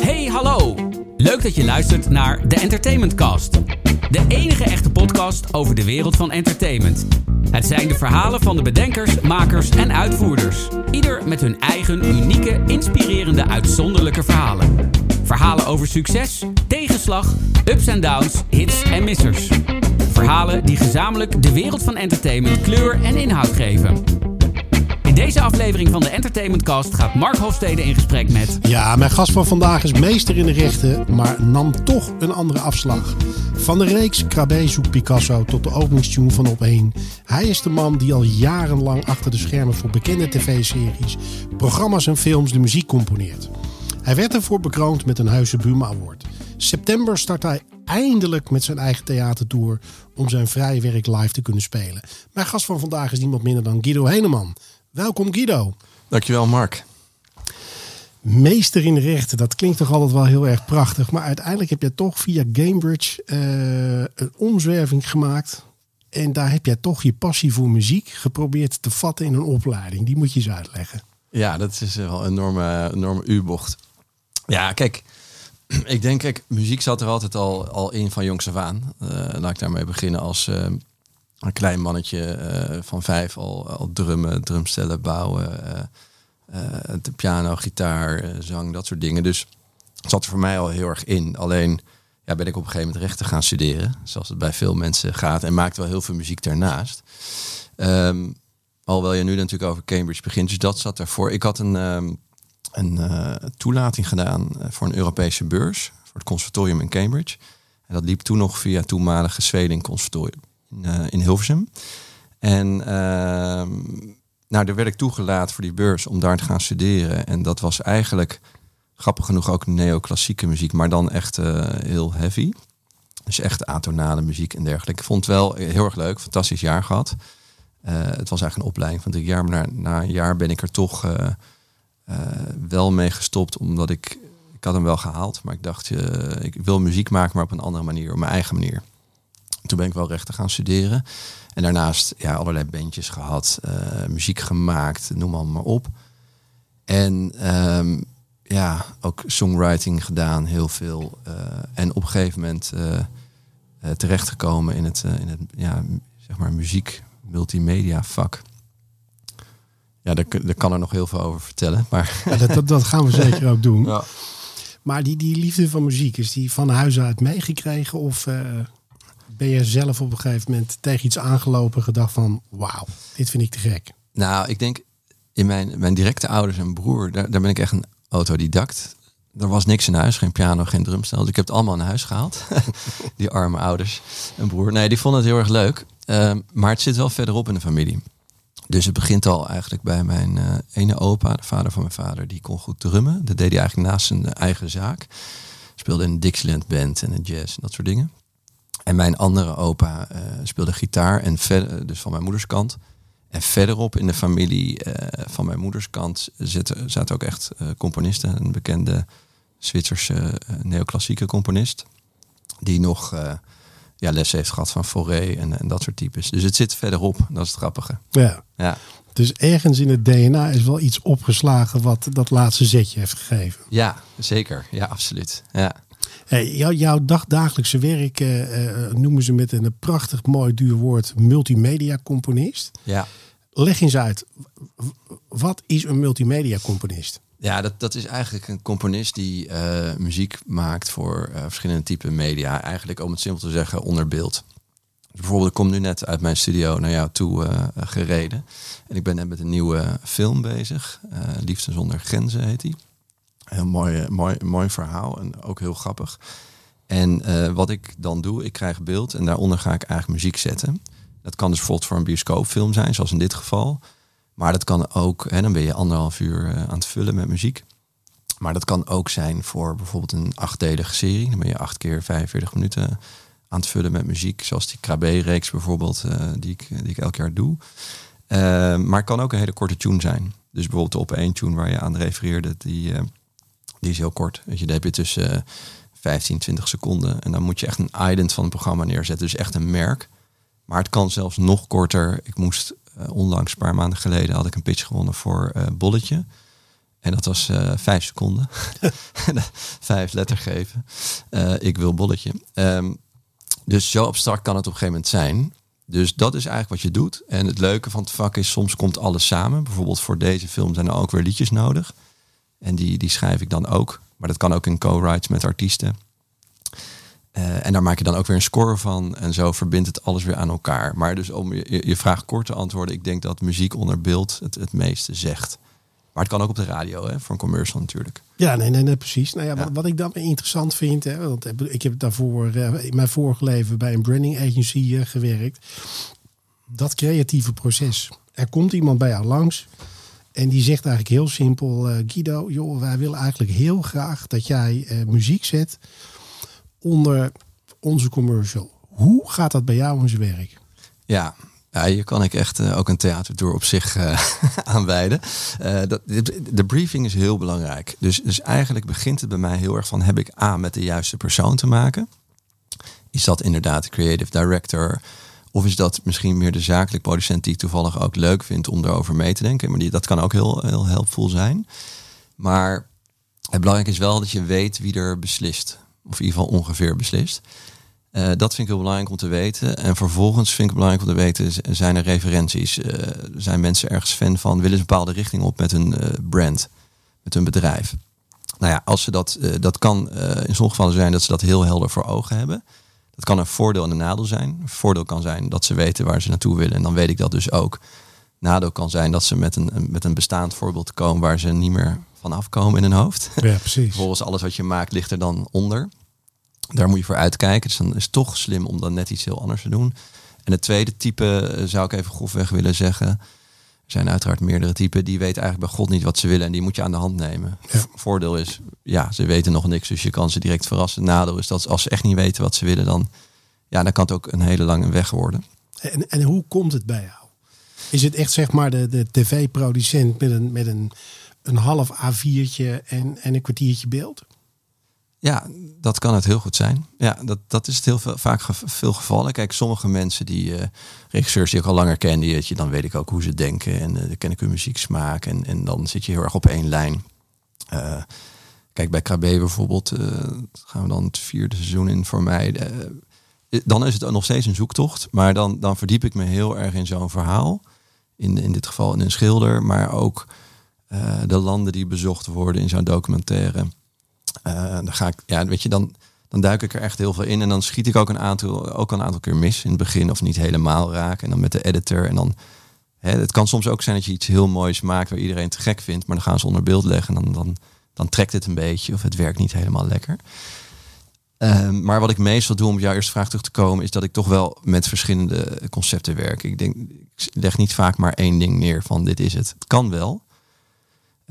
Hey, hallo! Leuk dat je luistert naar de Entertainment Cast. De enige echte podcast over de wereld van entertainment. Het zijn de verhalen van de bedenkers, makers en uitvoerders. Ieder met hun eigen unieke, inspirerende, uitzonderlijke verhalen. Verhalen over succes, tegenslag, ups en downs, hits en missers. Verhalen die gezamenlijk de wereld van entertainment kleur en inhoud geven. In deze aflevering van de Entertainment Cast gaat Mark Hofstede in gesprek met... Ja, mijn gast van vandaag is meester in de rechten, maar nam toch een andere afslag. Van de reeks Krabbe zoekt Picasso tot de openingstune van Op 1. Hij is de man die al jarenlang achter de schermen voor bekende tv-series, programma's en films de muziek componeert. Hij werd ervoor bekroond met een Huizen Buma Award. September start hij eindelijk met zijn eigen theatertour om zijn vrije werk live te kunnen spelen. Mijn gast van vandaag is niemand minder dan Guido Heneman. Welkom Guido. Dankjewel Mark. Meester in de rechten, dat klinkt toch altijd wel heel erg prachtig. Maar uiteindelijk heb je toch via Cambridge uh, een omzwerving gemaakt. En daar heb jij toch je passie voor muziek geprobeerd te vatten in een opleiding. Die moet je eens uitleggen. Ja, dat is wel een enorme, enorme U-bocht. Ja, kijk, ik denk, kijk, muziek zat er altijd al, al in van jongs af aan. Uh, laat ik daarmee beginnen als uh, een klein mannetje uh, van vijf al, al drummen, drumstellen bouwen. de piano, gitaar, zang, dat soort dingen. Dus het zat er voor mij al heel erg in. Alleen ja, ben ik op een gegeven moment rechten gaan studeren. Zoals het bij veel mensen gaat. En maakte wel heel veel muziek daarnaast. Um, alhoewel je nu natuurlijk over Cambridge begint. Dus dat zat ervoor. Ik had een... Um, een uh, toelating gedaan voor een Europese beurs voor het conservatorium in Cambridge. En dat liep toen nog via toenmalige Zweling conservatorium in, uh, in Hilversum. En uh, nou, daar werd ik toegelaten voor die beurs om daar te gaan studeren. En dat was eigenlijk grappig genoeg ook neoclassieke muziek, maar dan echt uh, heel heavy. Dus echt atonale muziek en dergelijke. Ik vond het wel heel erg leuk, fantastisch jaar gehad. het was eigenlijk een opleiding van drie jaar, maar na, na een jaar ben ik er toch wel mee gestopt, omdat ik, ik had hem wel gehaald, maar ik dacht, ik wil muziek maken, maar op een andere manier, op mijn eigen manier. Toen ben ik wel rechten gaan studeren. En daarnaast ja, allerlei bandjes gehad, uh, muziek gemaakt, noem maar, maar op. En um, ja, ook songwriting gedaan, heel veel. en op een gegeven moment terechtgekomen in het, in het ja, zeg maar muziek multimedia vak. Ja, daar, daar, kan er nog heel veel over vertellen. Maar... Ja, dat, dat, gaan we zeker ook doen. Ja. Maar die, die liefde van muziek, is die van huis uit meegekregen? Of uh, ben zelf op een gegeven moment tegen iets aangelopen gedacht van... wauw, dit vind ik te gek? Nou, ik denk in mijn, mijn directe ouders en broer, daar, daar ben ik echt een autodidact. Er was niks in huis, geen piano, geen drumstel. Ik heb het allemaal naar huis gehaald. die arme ouders en broer. Nee, die vonden het heel erg leuk. Uh, maar het zit wel verderop in de familie. Dus het begint al eigenlijk bij mijn uh, ene opa, de vader van mijn vader, die kon goed drummen. Dat deed hij eigenlijk naast zijn eigen zaak. Speelde in een Dixieland band en een jazz en dat soort dingen. En mijn andere opa uh, speelde gitaar en verder, dus van mijn moeders kant. En verderop in de familie uh, van mijn moeders kant zaten, zaten ook echt componisten. Een bekende Zwitserse neoclassieke componist. Die nog ja, les heeft gehad van Fauré en, en dat soort types. Dus het zit verderop, dat is het grappige. Ja. ja. Dus ergens in het DNA is wel iets opgeslagen wat dat laatste zetje heeft gegeven. Ja, zeker. Ja, absoluut. Ja. Hey, jou, jouw dagdagelijkse werk uh, noemen ze met een prachtig mooi duur woord multimedia componist. Ja. Leg eens uit, wat is een multimedia componist? Ja, dat, dat is eigenlijk een componist die uh, muziek maakt voor uh, verschillende typen media. Eigenlijk, om het simpel te zeggen, onder beeld. Dus bijvoorbeeld, ik kom nu net uit mijn studio naar jou toe uh, gereden. En ik ben net met een nieuwe film bezig. Liefde zonder grenzen heet die. Heel mooi, mooi, mooi verhaal en ook heel grappig. En wat ik dan doe, ik krijg beeld en daaronder ga ik eigenlijk muziek zetten. Dat kan dus bijvoorbeeld voor een bioscoopfilm zijn, zoals in dit geval. Maar dat kan ook, hè, dan ben je anderhalf uur uh, aan het vullen met muziek. Maar dat kan ook zijn voor bijvoorbeeld een achtdelige serie. Dan ben je acht keer 45 minuten aan het vullen met muziek. Zoals die Krabbe-reeks bijvoorbeeld, uh, die, ik, die ik elk jaar doe. Maar het kan ook een hele korte tune zijn. Dus bijvoorbeeld de op één tune waar je aan refereerde, die, die is heel kort. Weet je, daar heb je tussen 15, 20 seconden. En dan moet je echt een ident van het programma neerzetten. Dus echt een merk. Maar het kan zelfs nog korter. Ik moest uh, onlangs, een paar maanden geleden, had ik een pitch gewonnen voor uh, Bolletje. En dat was eh, vijf seconden. vijf letter geven. Eh, ik wil bolletje. Ehm, dus zo abstract kan het op een gegeven moment zijn. Dus dat is eigenlijk wat je doet. En het leuke van het vak is, soms komt alles samen. Bijvoorbeeld voor deze film zijn er ook weer liedjes nodig. En die, die schrijf ik dan ook. Maar dat kan ook in co-writes met artiesten. Uh, en daar maak je dan ook weer een score van. En zo verbindt het alles weer aan elkaar. Maar dus om je, je vraag kort te antwoorden. Ik denk dat muziek onder beeld het, het meeste zegt. Maar het kan ook op de radio, hè, voor een commercial natuurlijk. Ja, nee, nee, nee precies. Nou ja, Wat, wat, ik dan interessant vind, hè, want ik heb daarvoor uh, in mijn vorige leven bij een branding agency uh, gewerkt. Dat creatieve proces. Er komt iemand bij jou langs en die zegt eigenlijk heel simpel: uh, Guido, joh, wij willen eigenlijk heel graag dat jij muziek zet onder onze commercial. Hoe gaat dat bij jou in zijn werk? Ja, ja, hier kan ik echt uh, ook een theatertour op zich uh, aanwijden. Dat, de briefing is heel belangrijk. Dus, dus eigenlijk begint het bij mij heel erg van... heb ik A, met de juiste persoon te maken? Is dat inderdaad de creative director? Of is dat misschien meer de zakelijk producent... die toevallig ook leuk vindt om erover mee te denken? Maar die, dat kan ook heel, heel helpvol zijn. Maar het belangrijk is wel dat je weet wie er beslist. Of in ieder geval ongeveer beslist. Uh, dat vind ik heel belangrijk om te weten. En vervolgens vind ik het belangrijk om te weten, zijn er referenties? Uh, zijn mensen ergens fan van? Willen ze een bepaalde richting op met hun uh, brand, met hun bedrijf? Nou ja, als ze dat, dat kan in sommige gevallen zijn dat ze dat heel helder voor ogen hebben. Dat kan een voordeel en een nadeel zijn. Een voordeel kan zijn dat ze weten waar ze naartoe willen. En dan weet ik dat dus ook. Nadeel kan zijn dat ze met een, met een bestaand voorbeeld komen waar ze niet meer van afkomen in hun hoofd. Ja, precies. Volgens alles wat je maakt ligt er dan onder. Daar moet je voor uitkijken. Dus dan is het toch slim om dan net iets heel anders te doen. En het tweede type eh, zou ik even grofweg willen zeggen. Er zijn uiteraard meerdere typen die weten eigenlijk bij God niet wat ze willen en die moet je aan de hand nemen. Voordeel is, ja, ze weten nog niks, dus je kan ze direct verrassen. Nadeel is dat als ze echt niet weten wat ze willen, dan, ja, dan kan het ook een hele lange weg worden. En, en hoe komt het bij jou? Is het echt zeg maar de, de tv-producent met een, met een, een half A4'tje en, en een kwartiertje beeld? Ja, dat kan het heel goed zijn. Ja, dat, dat is het heel vaak veel gevallen. Kijk, sommige mensen die uh, regisseurs die ik al langer ken, die, je, dan weet ik ook hoe ze denken en uh, dan ken ik hun muzieksmaak en, en dan zit je heel erg op één lijn. Uh, kijk, bij KB bijvoorbeeld gaan we dan het vierde seizoen in voor mij. dan is het nog steeds een zoektocht, maar dan, dan verdiep ik me heel erg in zo'n verhaal. In, in dit geval in een schilder, maar ook de landen die bezocht worden in zo'n documentaire. Uh, dan ga ik, ja, weet je, dan, dan duik ik er echt heel veel in. En dan schiet ik ook een aantal, ook een aantal keer mis in het begin of niet helemaal raken. En dan met de editor. En dan, hè, het kan soms ook zijn dat je iets heel moois maakt waar iedereen te gek vindt. Maar dan gaan ze onder beeld leggen en dan, dan, dan trekt het een beetje of het werkt niet helemaal lekker. Uh, maar wat ik meestal doe om op jouw eerste vraag terug te komen, is dat ik toch wel met verschillende concepten werk. Ik denk, ik leg niet vaak maar één ding neer van dit is het. Het kan wel.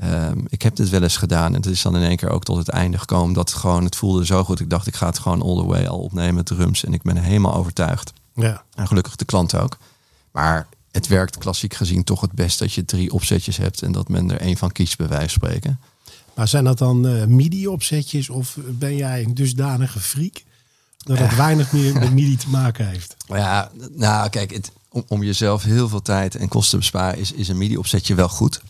Um, ik heb dit wel eens gedaan en het is dan in één keer ook tot het einde gekomen. Dat gewoon, het voelde zo goed. Ik dacht, ik ga het gewoon all the way al opnemen met drums. En ik ben helemaal overtuigd. Ja. En gelukkig de klant ook. Maar het werkt klassiek gezien toch het best dat je drie opzetjes hebt en dat men er één van kiest, bij wijze van spreken. Maar zijn dat dan uh, MIDI-opzetjes of ben jij een dusdanige freak dat het weinig meer met MIDI te maken heeft? Ja, nou kijk, het, om, om jezelf heel veel tijd en kosten te besparen, is, is een MIDI-opzetje wel goed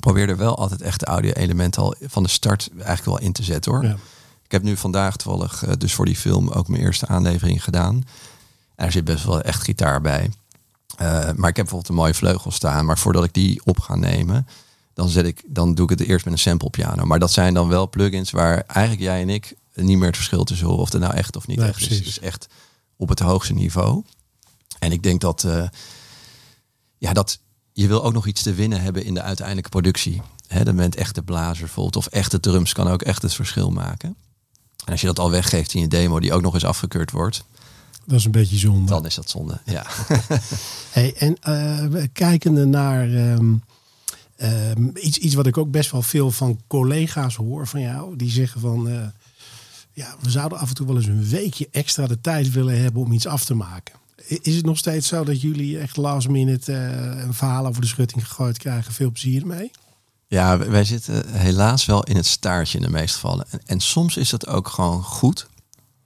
probeer er wel altijd echt de audio-elementen al van de start eigenlijk wel in te zetten hoor. Ja. Ik heb nu vandaag toevallig uh, dus voor die film ook mijn eerste aanlevering gedaan. En er zit best wel echt gitaar bij. Uh, maar ik heb bijvoorbeeld een mooie vleugel staan. Maar voordat ik die op ga nemen, dan, zet ik, dan doe ik het eerst met een sample piano. Maar dat zijn dan wel plugins waar eigenlijk jij en ik niet meer het verschil tussen horen of het nou echt of niet nee, echt is. Het is echt op het hoogste niveau. En ik denk dat, uh, ja, dat je wil ook nog iets te winnen hebben in de uiteindelijke productie. He, dan bent echt de blazer volt of echte drums kan ook echt het verschil maken. En als je dat al weggeeft in je demo die ook nog eens afgekeurd wordt. Dat is een beetje zonde. Dan is dat zonde, ja. hey, en uh, kijkende naar um, um, iets, iets wat ik ook best wel veel van collega's hoor van jou. Die zeggen van, uh, ja, we zouden af en toe wel eens een weekje extra de tijd willen hebben om iets af te maken. Is het nog steeds zo dat jullie echt last minute uh, een verhaal over de schutting gegooid krijgen? Veel plezier mee? Ja, wij zitten helaas wel in het staartje in de meeste gevallen. En, soms is dat ook gewoon goed.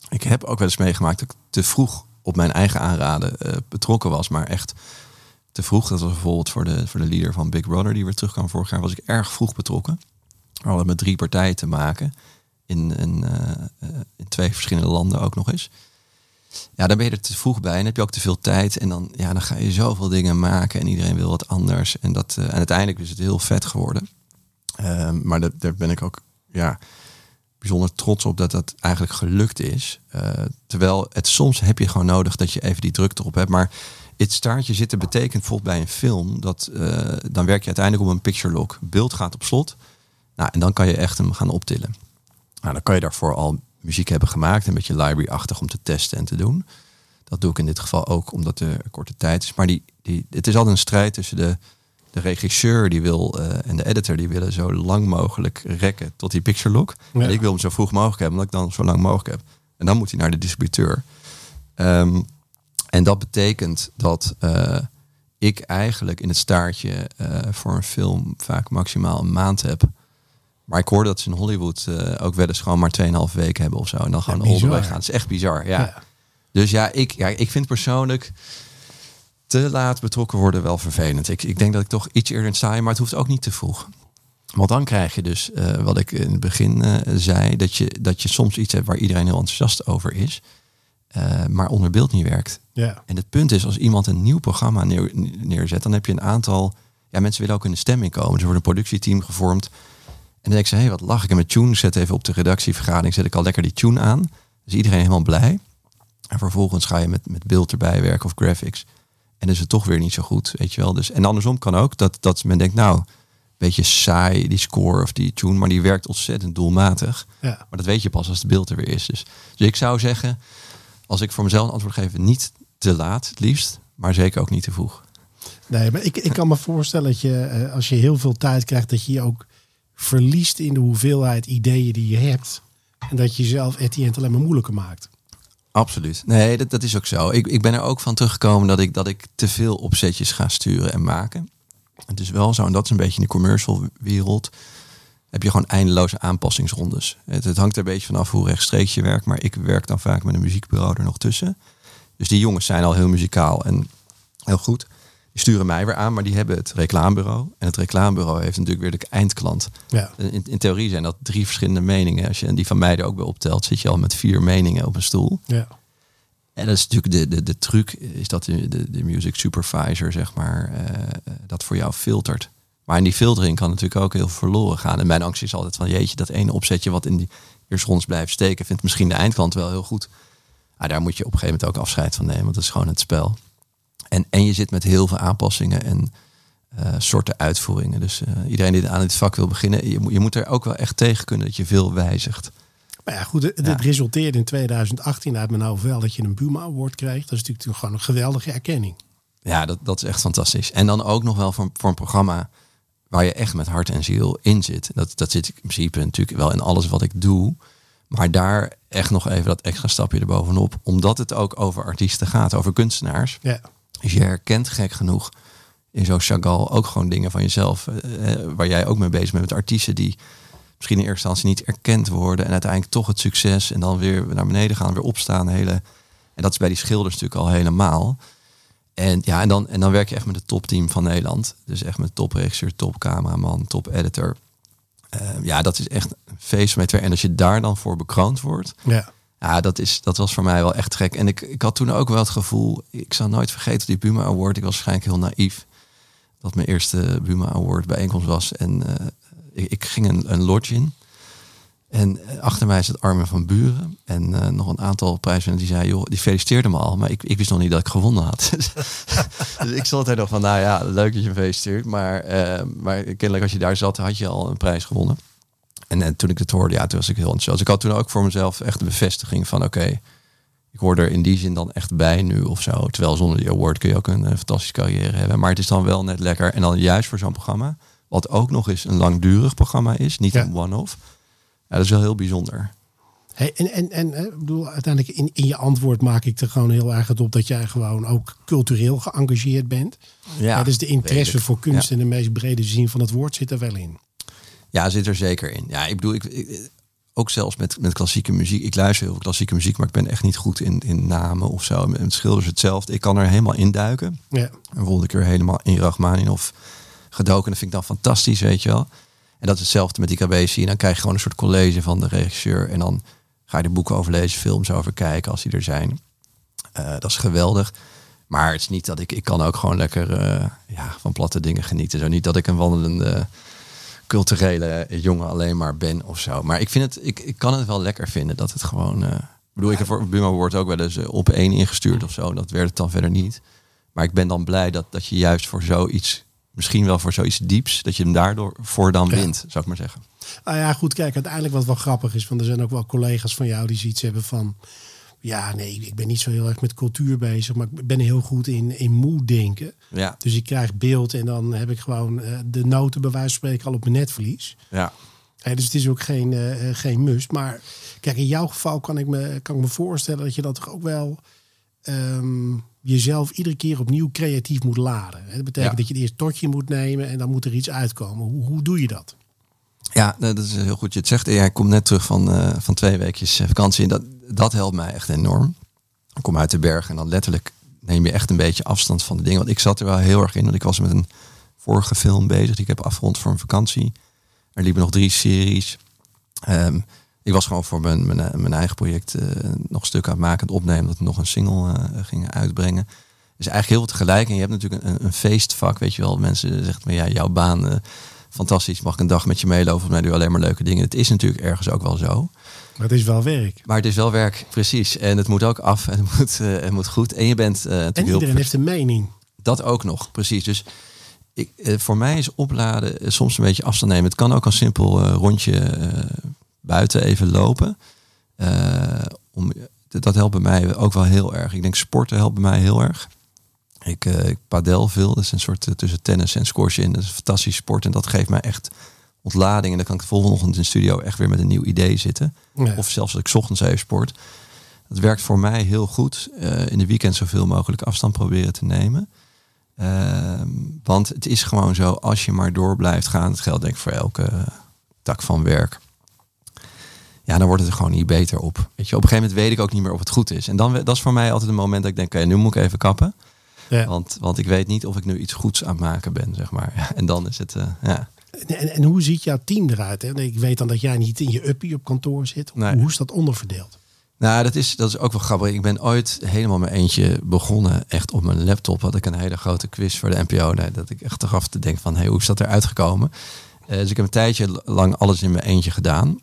Ik heb ook wel eens meegemaakt dat ik te vroeg op mijn eigen aanraden uh, betrokken was. Maar echt te vroeg. Dat was bijvoorbeeld voor de, voor de leader van Big Brother die weer terugkwam vorig jaar. Was ik erg vroeg betrokken. We hadden met drie partijen te maken. In, eh, eh, in twee verschillende landen ook nog eens. Ja, dan ben je er te vroeg bij en heb je ook te veel tijd. En dan, ja, dan ga je zoveel dingen maken en iedereen wil wat anders. En, dat, eh, en uiteindelijk is het heel vet geworden. Ehm, maar daar ben ik ook ja, bijzonder trots op dat dat eigenlijk gelukt is. Eh, terwijl het soms heb je gewoon nodig dat je even die druk erop hebt. Maar het staartje zitten betekent bijvoorbeeld bij een film dat eh, dan werk je uiteindelijk op een picture lock. Beeld gaat op slot. Nou, en dan kan je echt hem gaan optillen. Nou, dan kan je daarvoor al muziek hebben gemaakt, een beetje library-achtig om te testen en te doen. Dat doe ik in dit geval ook omdat er korte tijd is. Maar die, die, het is altijd een strijd tussen de, de regisseur die wil eh, en de editor die willen zo lang mogelijk rekken tot die picture lock. Ja. En ik wil hem zo vroeg mogelijk hebben, omdat ik dan zo lang mogelijk heb. En dan moet hij naar de distributeur. Ehm, en dat betekent dat eh, ik eigenlijk in het staartje eh, voor een film vaak maximaal een maand heb. Maar ik hoor dat ze in Hollywood eh, ook wel eens gewoon maar 2,5 weken hebben of zo. En dan gewoon Ja, bizar. gaan. Het is echt bizar, ja. Ja. Dus ja ik, ja, ik vind persoonlijk te laat betrokken worden wel vervelend. Ik, ik denk dat ik toch iets eerder in sta, maar het hoeft ook niet te vroeg. Want dan krijg je dus, eh, wat ik in het begin eh, zei, dat je, dat je soms iets hebt waar iedereen heel enthousiast over is, maar onder beeld niet werkt. Ja. En het punt is, als iemand een nieuw programma neer, neerzet, dan heb je een aantal. Ja, mensen willen ook in de stemming komen. Dus er wordt een productieteam gevormd. En dan denk ik ze, hé, hey, wat lach ik en met tune. Zet even op de redactievergadering, zet ik al lekker die tune aan. Dus iedereen helemaal blij. En vervolgens ga je met, met beeld erbij werken of graphics. En dan is het toch weer niet zo goed, weet je wel. Dus, en andersom kan ook dat, dat men denkt, nou, beetje saai, die score of die tune. Maar die werkt ontzettend doelmatig. Ja. Maar dat weet je pas als het beeld er weer is. Dus, dus ik zou zeggen, als ik voor mezelf een antwoord geef, niet te laat het liefst, maar zeker ook niet te vroeg. Nee, maar ik, ik kan me voorstellen dat je, eh, als je heel veel tijd krijgt, dat je je ook verliest in de hoeveelheid ideeën die je hebt. En dat je jezelf at alleen maar moeilijker maakt. Absoluut. Nee, dat, dat is ook zo. Ik, ik ben er ook van teruggekomen dat ik, dat ik te veel opzetjes ga sturen en maken. Het is wel zo, en dat is een beetje in de commercial wereld, heb je gewoon eindeloze aanpassingsrondes. Het, het hangt er een beetje vanaf hoe rechtstreeks je werkt, maar ik werk dan vaak met een muziekbureau er nog tussen. Dus die jongens zijn al heel muzikaal en heel goed. Die sturen mij weer aan, maar die hebben het reclamebureau. En het reclamebureau heeft natuurlijk weer de eindklant. Ja. In, in theorie zijn dat drie verschillende meningen. Als je die van mij er ook bij optelt, zit je al met vier meningen op een stoel. Ja. En dat is natuurlijk de, de, de truc, is dat de, de, de music supervisor, zeg maar, eh, dat voor jou filtert. Maar in die filtering kan natuurlijk ook heel verloren gaan. En mijn angst is altijd van, jeetje, dat ene opzetje wat in die eerste rondes blijft steken, vindt misschien de eindklant wel heel goed. Maar daar moet je op een gegeven moment ook afscheid van nemen, want dat is gewoon het spel. En, en je zit met heel veel aanpassingen en eh, soorten uitvoeringen. Dus eh, iedereen die aan dit vak wil beginnen, je moet, je moet er ook wel echt tegen kunnen dat je veel wijzigt. Maar ja, goed, het, Ja. resulteerde in 2018 uit mijn hoofd wel dat je een Buma Award kreeg. Dat is natuurlijk gewoon een geweldige erkenning. Ja, dat, dat is echt fantastisch. En dan ook nog wel voor, voor een programma waar je echt met hart en ziel in zit. Dat, dat zit in principe natuurlijk wel in alles wat ik doe. Maar daar echt nog even dat extra stapje erbovenop. Omdat het ook over artiesten gaat, over kunstenaars. Ja. Dus je herkent gek genoeg in zo'n Chagall ook gewoon dingen van jezelf. eh, eh, waar jij ook mee bezig bent met artiesten die misschien in eerste instantie niet erkend worden. En uiteindelijk toch het succes en dan weer naar beneden gaan, weer opstaan. Hele, en dat is bij die schilders natuurlijk al helemaal. En ja, en dan, en dan werk je echt met het topteam van Nederland. Dus echt met topregisseur, topcameraman, top editor. Eh, ja, dat is echt een feest werken. En als je daar dan voor bekroond wordt, Ja. Ja, dat, is, dat was voor mij wel echt gek. En ik, ik had toen ook wel het gevoel, ik zal nooit vergeten die Buma Award. Ik was waarschijnlijk heel naïef dat mijn eerste Buma Award bijeenkomst was. En eh, ik, ging een, een lodge in. En eh, achter mij zat Armin van Buren. En eh, nog een aantal prijswinnaars die zei, joh, die feliciteerde me al. Maar ik, ik wist nog niet dat ik gewonnen had. dus ik zat er nog van, nou ja, leuk dat je me feliciteert. Maar, eh, maar kennelijk als je daar zat, had je al een prijs gewonnen. En, en toen ik het hoorde, ja, toen was ik heel enthousiast. Ik had toen ook voor mezelf echt de bevestiging van, oké, ik hoor er in die zin dan echt bij nu of zo. Terwijl zonder die award kun je ook een, eh, fantastische carrière hebben. Maar het is dan wel net lekker. En dan juist voor zo'n programma, wat ook nog eens een langdurig programma is, niet Ja. een one-off. Ja, dat is wel heel bijzonder. Hey, en en, en hè, ik bedoel, uiteindelijk in, in je antwoord maak ik er gewoon heel erg het op dat jij gewoon ook cultureel geëngageerd bent. Ja, dus de interesse voor kunst Ja. in de meest brede zin van het woord zit er wel in. Ja, zit er zeker in. Ja, ik bedoel, ik, ik- ook zelfs met, met klassieke muziek. Ik luister heel veel klassieke muziek, maar ik ben echt niet goed in, in namen of zo. Met schilders hetzelfde. Ik kan er helemaal induiken. Ja. En volgende keer helemaal in Rachmaninoff gedoken. Dat vind ik dan fantastisch, weet je wel. En dat is hetzelfde met die KBC. En dan krijg je gewoon een soort college van de regisseur. En dan ga je de boeken overlezen, films over kijken als die er zijn. Uh, dat is geweldig. Maar het is niet dat ik, ik kan ook gewoon lekker uh, ja, van platte dingen genieten. Zo niet dat ik een wandelende culturele jongen alleen maar ben of zo. Maar ik vind het, ik, ik kan het wel lekker vinden dat het gewoon. Uh, bedoel, ik heb voor Buma wordt ook wel eens op één ingestuurd of zo. Dat werd het dan verder niet. Maar ik ben dan blij dat, dat je juist voor zoiets, misschien wel voor zoiets dieps, dat je hem daardoor voor dan wint, zou ik maar zeggen. Ah ja, goed, kijk, uiteindelijk wat wel grappig is, want er zijn ook wel collega's van jou die zoiets hebben van ja, nee, ik ben niet zo heel erg met cultuur bezig, maar ik ben heel goed in, in moe denken. Ja. Dus ik krijg beeld en dan heb ik gewoon uh, de noten bij wijze van spreken al op mijn netvlies. Ja. Hey, dus het is ook geen, uh, geen must. Maar kijk, in jouw geval kan ik me, kan ik me voorstellen dat je dat toch ook wel um, jezelf iedere keer opnieuw creatief moet laden. Dat betekent ja. dat je eerst totje moet nemen en dan moet er iets uitkomen. Hoe, hoe doe je dat? Ja, dat is heel goed. Je het zegt. Ja, ik kom net terug van, uh, van twee weekjes vakantie. En dat, dat helpt mij echt enorm. Ik kom uit de berg en dan letterlijk neem je echt een beetje afstand van de dingen. Want ik zat er wel heel erg in. Want ik was met een vorige film bezig die ik heb afgerond voor een vakantie. Er liepen nog drie series. Um, ik was gewoon voor mijn, mijn, mijn eigen project uh, nog stukken aan het maken, opnemen, dat we nog een single uh, gingen uitbrengen. Dus eigenlijk heel veel tegelijk. En je hebt natuurlijk een, een feestvak, weet je wel. Mensen zeggen, maar ja, jouw baan, uh, fantastisch, mag ik een dag met je meelopen. Volgens mij doe alleen maar leuke dingen. Het is natuurlijk ergens ook wel zo. Maar het is wel werk. Maar het is wel werk, precies. En het moet ook af en het moet, uh, het moet goed. En je bent. Uh, en iedereen heeft een mening. Dat ook nog, precies. Dus ik, uh, voor mij is opladen soms een beetje afstand nemen. Het kan ook een simpel rondje buiten even lopen. om, dat helpt bij mij ook wel heel erg. Ik denk sporten helpt bij mij heel erg. Ik, ik padel veel. Dat is een soort tussen tennis en squash in. Dat is een fantastisch sport. En dat geeft mij echt ontlading. En dan kan ik de volgende ochtend in de studio echt weer met een nieuw idee zitten. Ja. Of zelfs als ik ochtends even sport. Dat werkt voor mij heel goed. Uh, in de weekend zoveel mogelijk afstand proberen te nemen. Uh, want het is gewoon zo, als je maar door blijft gaan, het geldt denk ik voor elke tak van werk. Ja, dan wordt het er gewoon niet beter op. Weet je, op een gegeven moment weet ik ook niet meer of het goed is. En dan dat is voor mij altijd een moment dat ik denk, oké, nu moet ik even kappen. Ja. Want, want ik weet niet of ik nu iets goeds aan het maken ben, zeg maar. En dan is het, uh, ja. En, en, hoe ziet jouw team eruit? Hè? Ik weet dan dat jij niet in je uppie op kantoor zit. Nee. Hoe is dat onderverdeeld? Nou, dat is, dat is ook wel grappig. Ik ben ooit helemaal mijn eentje begonnen. Echt op mijn laptop had ik een hele grote quiz voor de NPO. Nee, dat ik echt eraf te denken van, hey, hoe is dat eruit gekomen? Uh, dus ik heb een tijdje lang alles in mijn eentje gedaan.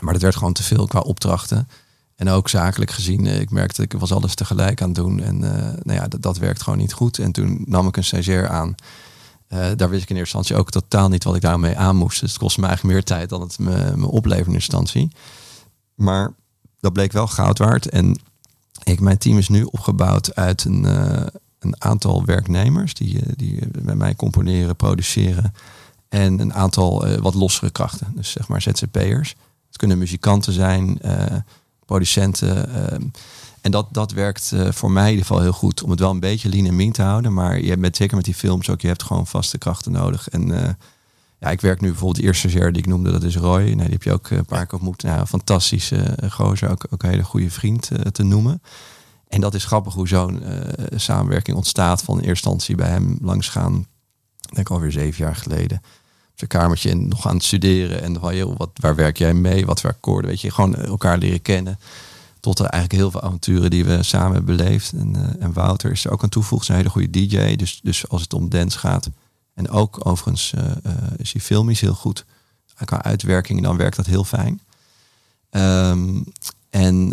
Maar dat werd gewoon te veel qua opdrachten. En ook zakelijk gezien, uh, ik merkte ik was alles tegelijk aan het doen. En uh, nou ja, dat, dat werkt gewoon niet goed. En toen nam ik een stagiair aan. Uh, daar wist ik in eerste instantie ook totaal niet wat ik daarmee aan moest. Dus het kostte me eigenlijk meer tijd dan het me, me opleverde in instantie. Maar dat bleek wel goud waard. En ik, mijn team is nu opgebouwd uit een, uh, een aantal werknemers die, die bij mij componeren, produceren. En een aantal wat lossere krachten. Dus zeg maar ZZP'ers. Het kunnen muzikanten zijn, producenten. En dat, dat werkt uh, voor mij in ieder geval heel goed. Om het wel een beetje lean en mean te houden. Maar je met, zeker met die films ook, je hebt gewoon vaste krachten nodig. En uh, ja, ik werk nu bijvoorbeeld de eerste stagiair die ik noemde, dat is Roy. Nou, die heb je ook een paar keer ontmoet. Nou, fantastische gozer, ook, ook een hele goede vriend te noemen. En dat is grappig hoe zo'n samenwerking ontstaat. Van in eerste instantie bij hem langs gaan, denk alweer zeven jaar geleden. Op zijn kamertje en nog aan het studeren. En van, joh, wat, waar werk jij mee? Wat voor akkoorden? Weet je, gewoon elkaar leren kennen tot er eigenlijk heel veel avonturen die we samen hebben beleefd. En, uh, en Wouter is er ook aan toevoegd, een hele goede DJ. Dus, dus als het om dance gaat. En ook overigens uh, uh, is hij filmisch heel goed. Qua uitwerking, dan werkt dat heel fijn. Um, en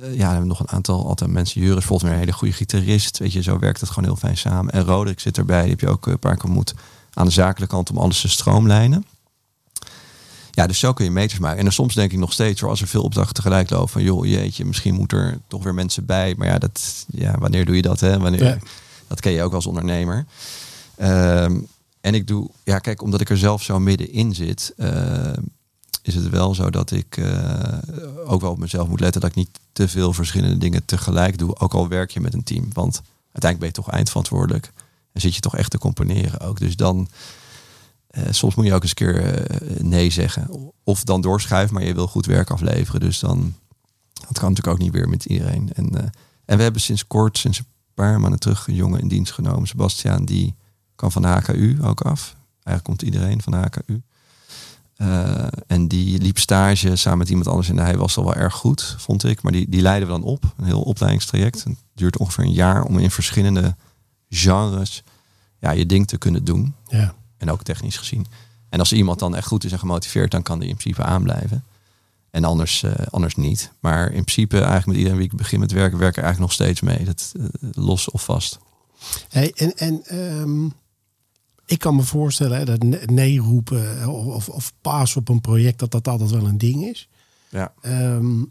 ja, we hebben nog een aantal altijd mensen. Juris volgens mij een hele goede gitarist. Weet je, zo werkt het gewoon heel fijn samen. En Roderick zit erbij, die heb je ook een paar keer ontmoet. Aan de zakelijke kant om alles te stroomlijnen. Ja, dus zo kun je meters maken. En dan soms denk ik nog steeds, als er veel opdrachten tegelijk lopen, van joh, jeetje, misschien moet er toch weer mensen bij. Maar ja, dat, ja wanneer doe je dat? Hè? Wanneer, Ja. Dat ken je ook als ondernemer. Ehm, en ik doe, ja, kijk, omdat ik er zelf zo middenin zit, uh, is het wel zo dat ik uh, ook wel op mezelf moet letten dat ik niet te veel verschillende dingen tegelijk doe. Ook al werk je met een team. Want uiteindelijk ben je toch eindverantwoordelijk. En zit je toch echt te componeren ook. Dus dan. Uh, soms moet je ook eens een keer uh, nee zeggen. Of dan doorschuiven, maar je wil goed werk afleveren. Dus dan. Dat kan natuurlijk ook niet weer met iedereen. En, uh, en we hebben sinds kort, sinds een paar maanden terug, een jongen in dienst genomen. Sebastiaan, die kan van de HKU ook af. Eigenlijk komt iedereen van de HKU. Eh, en die liep stage samen met iemand anders en hij was al wel erg goed, vond ik. Maar die, die leiden we dan op, een heel opleidingstraject. Het duurt ongeveer een jaar om in verschillende genres ja, je ding te kunnen doen. Ja. En ook technisch gezien. En als iemand dan echt goed is en gemotiveerd, dan kan die in principe aanblijven. En anders, eh, anders niet. Maar in principe eigenlijk met iedereen wie ik begin met werken, werk ik eigenlijk nog steeds mee. Dat, eh, los of vast. Hey, en en ehm, ik kan me voorstellen hè, dat ne- nee roepen eh, of, of, of paas op een project, dat dat altijd wel een ding is. Ja. Ehm,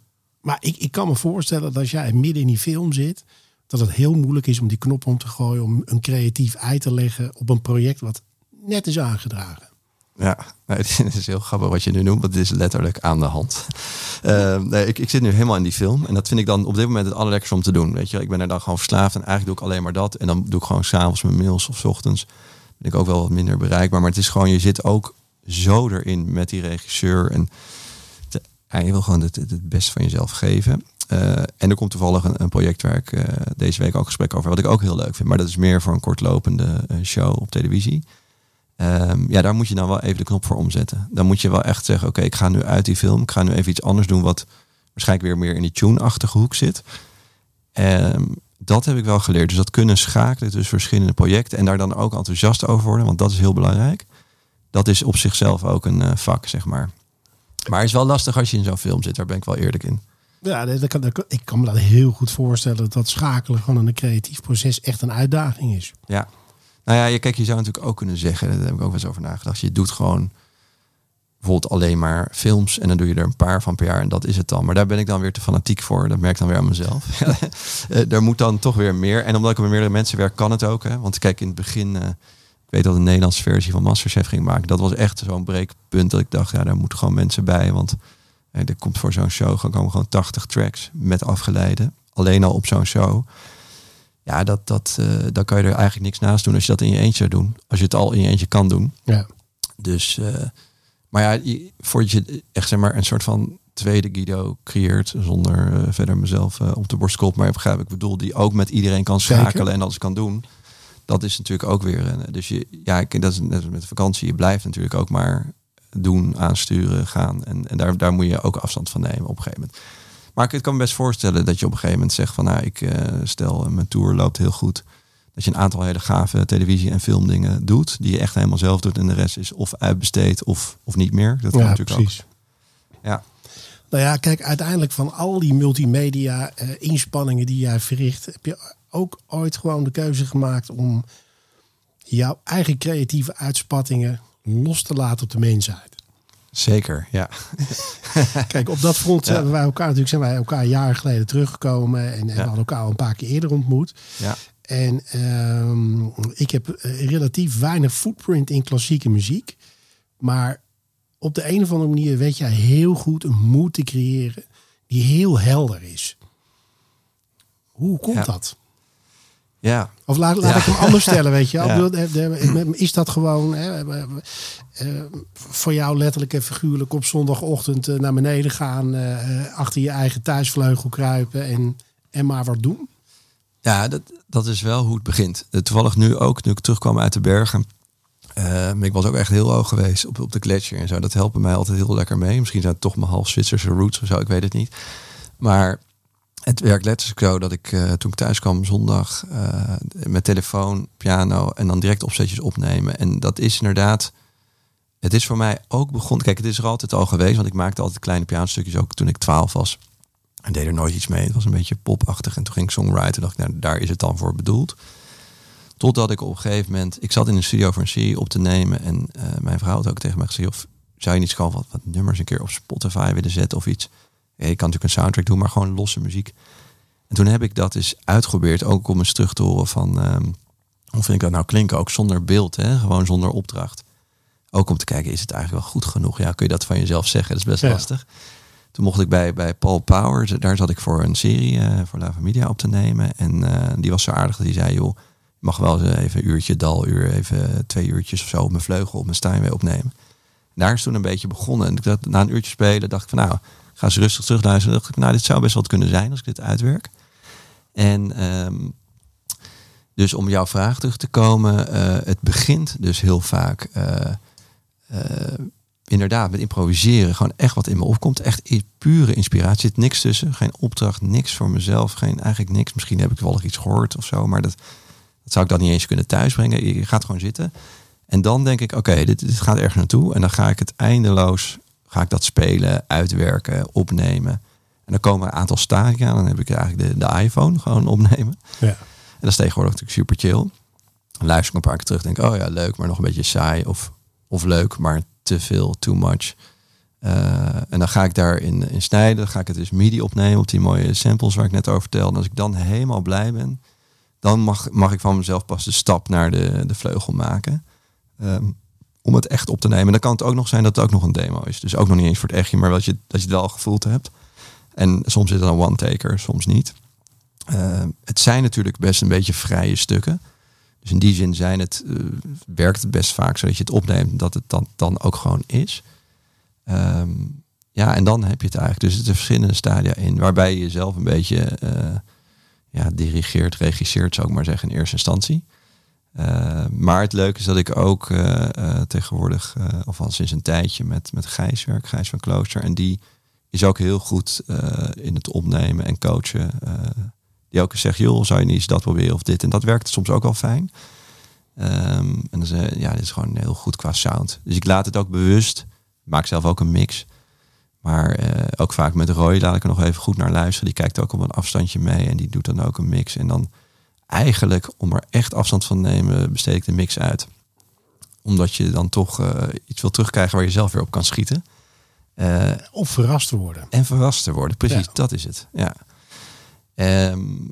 maar ik, ik kan me voorstellen dat als jij midden in die film zit, dat het heel moeilijk is om die knop om te gooien, om een creatief ei te leggen op een project wat net is aangedragen. Ja, het is heel grappig wat je nu noemt, want het is letterlijk aan de hand. Eh, nee, ik, ik zit nu helemaal in die film en dat vind ik dan op dit moment het allerlekkerste om te doen. Weet je, ik ben er dan gewoon verslaafd en eigenlijk doe ik alleen maar dat. En dan doe ik gewoon s'avonds mijn mails of 's ochtends. Ben ik ook wel wat minder bereikbaar, maar het is gewoon, je zit ook zo erin met die regisseur en je wil gewoon het, het, beste van jezelf geven. Eh, en er komt toevallig een, project waar ik eh, deze week ook gesprek over, wat ik ook heel leuk vind. Maar dat is meer voor een kortlopende show op televisie. Ehm, ja, daar moet je dan wel even de knop voor omzetten. Dan moet je wel echt zeggen, oké, ik ga nu uit die film. Ik ga nu even iets anders doen wat waarschijnlijk weer meer in die tune-achtige hoek zit. Ehm, dat heb ik wel geleerd. Dus dat kunnen schakelen tussen verschillende projecten. En daar dan ook enthousiast over worden, want dat is heel belangrijk. Dat is op zichzelf ook een eh, vak, zeg maar. Maar het is wel lastig als je in zo'n film zit. Daar ben ik wel eerlijk in. Ja, dat kan, dat kan- ik kan me dat heel goed voorstellen dat dat schakelen gewoon in een creatief proces echt een uitdaging is. Ja. Nou ja, je, kijk, je zou natuurlijk ook kunnen zeggen, daar heb ik ook wel eens over nagedacht. Je doet gewoon bijvoorbeeld alleen maar films en dan doe je er een paar van per jaar en dat is het dan. Maar daar ben ik dan weer te fanatiek voor. Dat merk ik dan weer aan mezelf. Eh, daar moet dan toch weer meer. En omdat ik met meerdere mensen werk, kan het ook. Hè? Want kijk, in het begin, eh, ik weet dat een Nederlandse versie van Masterchef ging maken. Dat was echt zo'n breekpunt dat ik dacht, ja, daar moeten gewoon mensen bij. Want eh, er komt voor zo'n show gewoon, komen gewoon 80 tracks met afgeleiden. Alleen al op zo'n show. Ja, dat, dat, eh, dan kan je er eigenlijk niks naast doen als je dat in je eentje zou doen. Als je het al in je eentje kan doen. Ja. Dus, eh, maar ja, voordat je echt zeg maar een soort van tweede Guido creëert, zonder eh, verder mezelf op de borst klopt, maar je begrijpt wat ik bedoel, die ook met iedereen kan Zeker. schakelen en alles kan doen. Dat is natuurlijk ook weer, een- dus je, ja, ik- dat is net als met vakantie, je blijft natuurlijk ook maar doen, aansturen, gaan. En, en daar, daar moet je ook afstand van nemen op een gegeven moment. Maar ik kan me best voorstellen dat je op een gegeven moment zegt van, nou, ik eh, stel, mijn tour loopt heel goed. Dat je een aantal hele gave televisie- en filmdingen doet. Die je echt helemaal zelf doet. En de rest is of uitbesteed of, of niet meer. Dat kan ja, natuurlijk precies. ook. Ja. Nou ja, kijk, uiteindelijk van al die multimedia eh, inspanningen die jij verricht, heb je ook ooit gewoon de keuze gemaakt om jouw eigen creatieve uitspattingen los te laten op de mensheid. Zeker, ja. Kijk, op dat front Ja. hebben wij elkaar natuurlijk zijn wij elkaar jaren geleden teruggekomen en, en we hadden elkaar al een paar keer eerder ontmoet. ja. En ehm, ik heb eh, relatief weinig footprint in klassieke muziek. Maar op de een of andere manier weet jij heel goed een moed te creëren die heel helder is. Hoe komt Ja. dat? Ja, Of laat, laat Ja. ik hem anders stellen, weet je. Ja. Is dat gewoon hè, eh, voor jou letterlijk en figuurlijk op zondagochtend eh, naar beneden gaan, eh, achter je eigen thuisvleugel kruipen en, en maar wat doen? ja dat, dat is wel hoe het begint. Eh, Toevallig nu ook, nu ik terugkwam uit de bergen. eh, ik was ook echt heel hoog geweest op, op de gletsjer en zo. Dat helpt mij altijd heel lekker mee. Misschien zijn het toch mijn half Zwitserse roots of zo, ik weet het niet. Maar het werkt letterlijk zo dat ik eh, toen ik thuis kwam zondag met telefoon, piano en dan direct opzetjes opnemen. En dat is inderdaad, het is voor mij ook begonnen. Kijk, het is er altijd al geweest, want ik maakte altijd kleine pianostukjes ook toen ik 12 was. En deed er nooit iets mee. Het was een beetje popachtig. En toen ging ik songwriter. dacht ik, nou, daar is het dan voor bedoeld. Totdat ik op een gegeven moment... Ik zat in een studio voor een serie op te nemen. En eh, mijn vrouw had ook tegen mij gezegd... Of, zou je niet gewoon wat, wat nummers een keer op Spotify willen zetten of iets? Ja, je kan natuurlijk een soundtrack doen, maar gewoon losse muziek. En toen heb ik dat eens uitgeprobeerd. Ook om eens terug te horen van... ehm, hoe vind ik dat nou klinken? Ook zonder beeld, hè? gewoon zonder opdracht. Ook om te kijken, is het eigenlijk wel goed genoeg? Ja, kun je dat van jezelf zeggen? Dat is best Ja. lastig. Toen mocht ik bij, bij Paul Power, daar zat ik voor een serie eh, voor La Familia op te nemen. En eh, die was zo aardig dat hij zei, joh, je mag wel eens even een uurtje, daluur, even twee uurtjes of zo op mijn vleugel, op mijn Steinway opnemen. Daar is toen een beetje begonnen. En ik dacht, na een uurtje spelen dacht ik van, nou, ga eens rustig terugluisteren. dacht ik, nou, dit zou best wat kunnen zijn als ik dit uitwerk. En ehm, dus om jouw vraag terug te komen, eh, het begint dus heel vaak eh, eh, inderdaad met improviseren gewoon echt wat in me opkomt. Echt pure inspiratie. Er zit niks tussen. Geen opdracht, niks voor mezelf. Geen, eigenlijk niks. Misschien heb ik wel iets gehoord of zo. Maar dat, dat zou ik dan niet eens kunnen thuisbrengen. Je gaat gewoon zitten. En dan denk ik, oké, dit, dit gaat ergens naartoe. En dan ga ik het eindeloos, ga ik dat spelen, uitwerken, opnemen. En dan komen er een aantal stadia. Dan heb ik eigenlijk de, de iPhone gewoon opnemen. Ja. En dat is tegenwoordig natuurlijk super chill. Dan luister ik een paar keer terug. Denk, oh ja, leuk, maar nog een beetje saai. Of, of leuk, maar te veel, too much. Eh, en dan ga ik daarin in snijden. Dan ga ik het dus MIDI opnemen op die mooie samples waar ik net over vertelde. En als ik dan helemaal blij ben, dan mag, mag ik van mezelf pas de stap naar de, de vleugel maken. Ehm, om het echt op te nemen. En dan kan het ook nog zijn dat het ook nog een demo is. Dus ook nog niet eens voor het echtje, maar dat je, dat je het wel gevoeld hebt. En soms is het een one-taker, soms niet. Ehm, het zijn natuurlijk best een beetje vrije stukken. Dus in die zin zijn het, eh, werkt het best vaak zodat je het opneemt, dat het dan, dan ook gewoon is. Ehm, ja, en dan heb je het eigenlijk. Dus het er verschillende stadia in, waarbij je jezelf een beetje eh, ja, dirigeert, regisseert, zou ik maar zeggen, in eerste instantie. Uh, maar het leuke is dat ik ook uh, uh, tegenwoordig, of al sinds een tijdje, met, met Gijs werk, Gijs van Klooster. En die is ook heel goed in het opnemen en coachen. die ook zegt, joh, zou je niet eens dat proberen of dit. En dat werkt soms ook wel fijn. Um, en zeg ja, dit is gewoon heel goed qua sound. Dus ik laat het ook bewust. Maak zelf ook een mix. Maar ook vaak met Roy laat ik er nog even goed naar luisteren. Die kijkt ook op een afstandje mee en die doet dan ook een mix. En dan eigenlijk, om er echt afstand van te nemen, besteed ik de mix uit. Omdat je dan toch uh, iets wil terugkrijgen waar je zelf weer op kan schieten. Uh, of verrast te worden. En verrast te worden, precies, ja. dat is het. Ja. Um,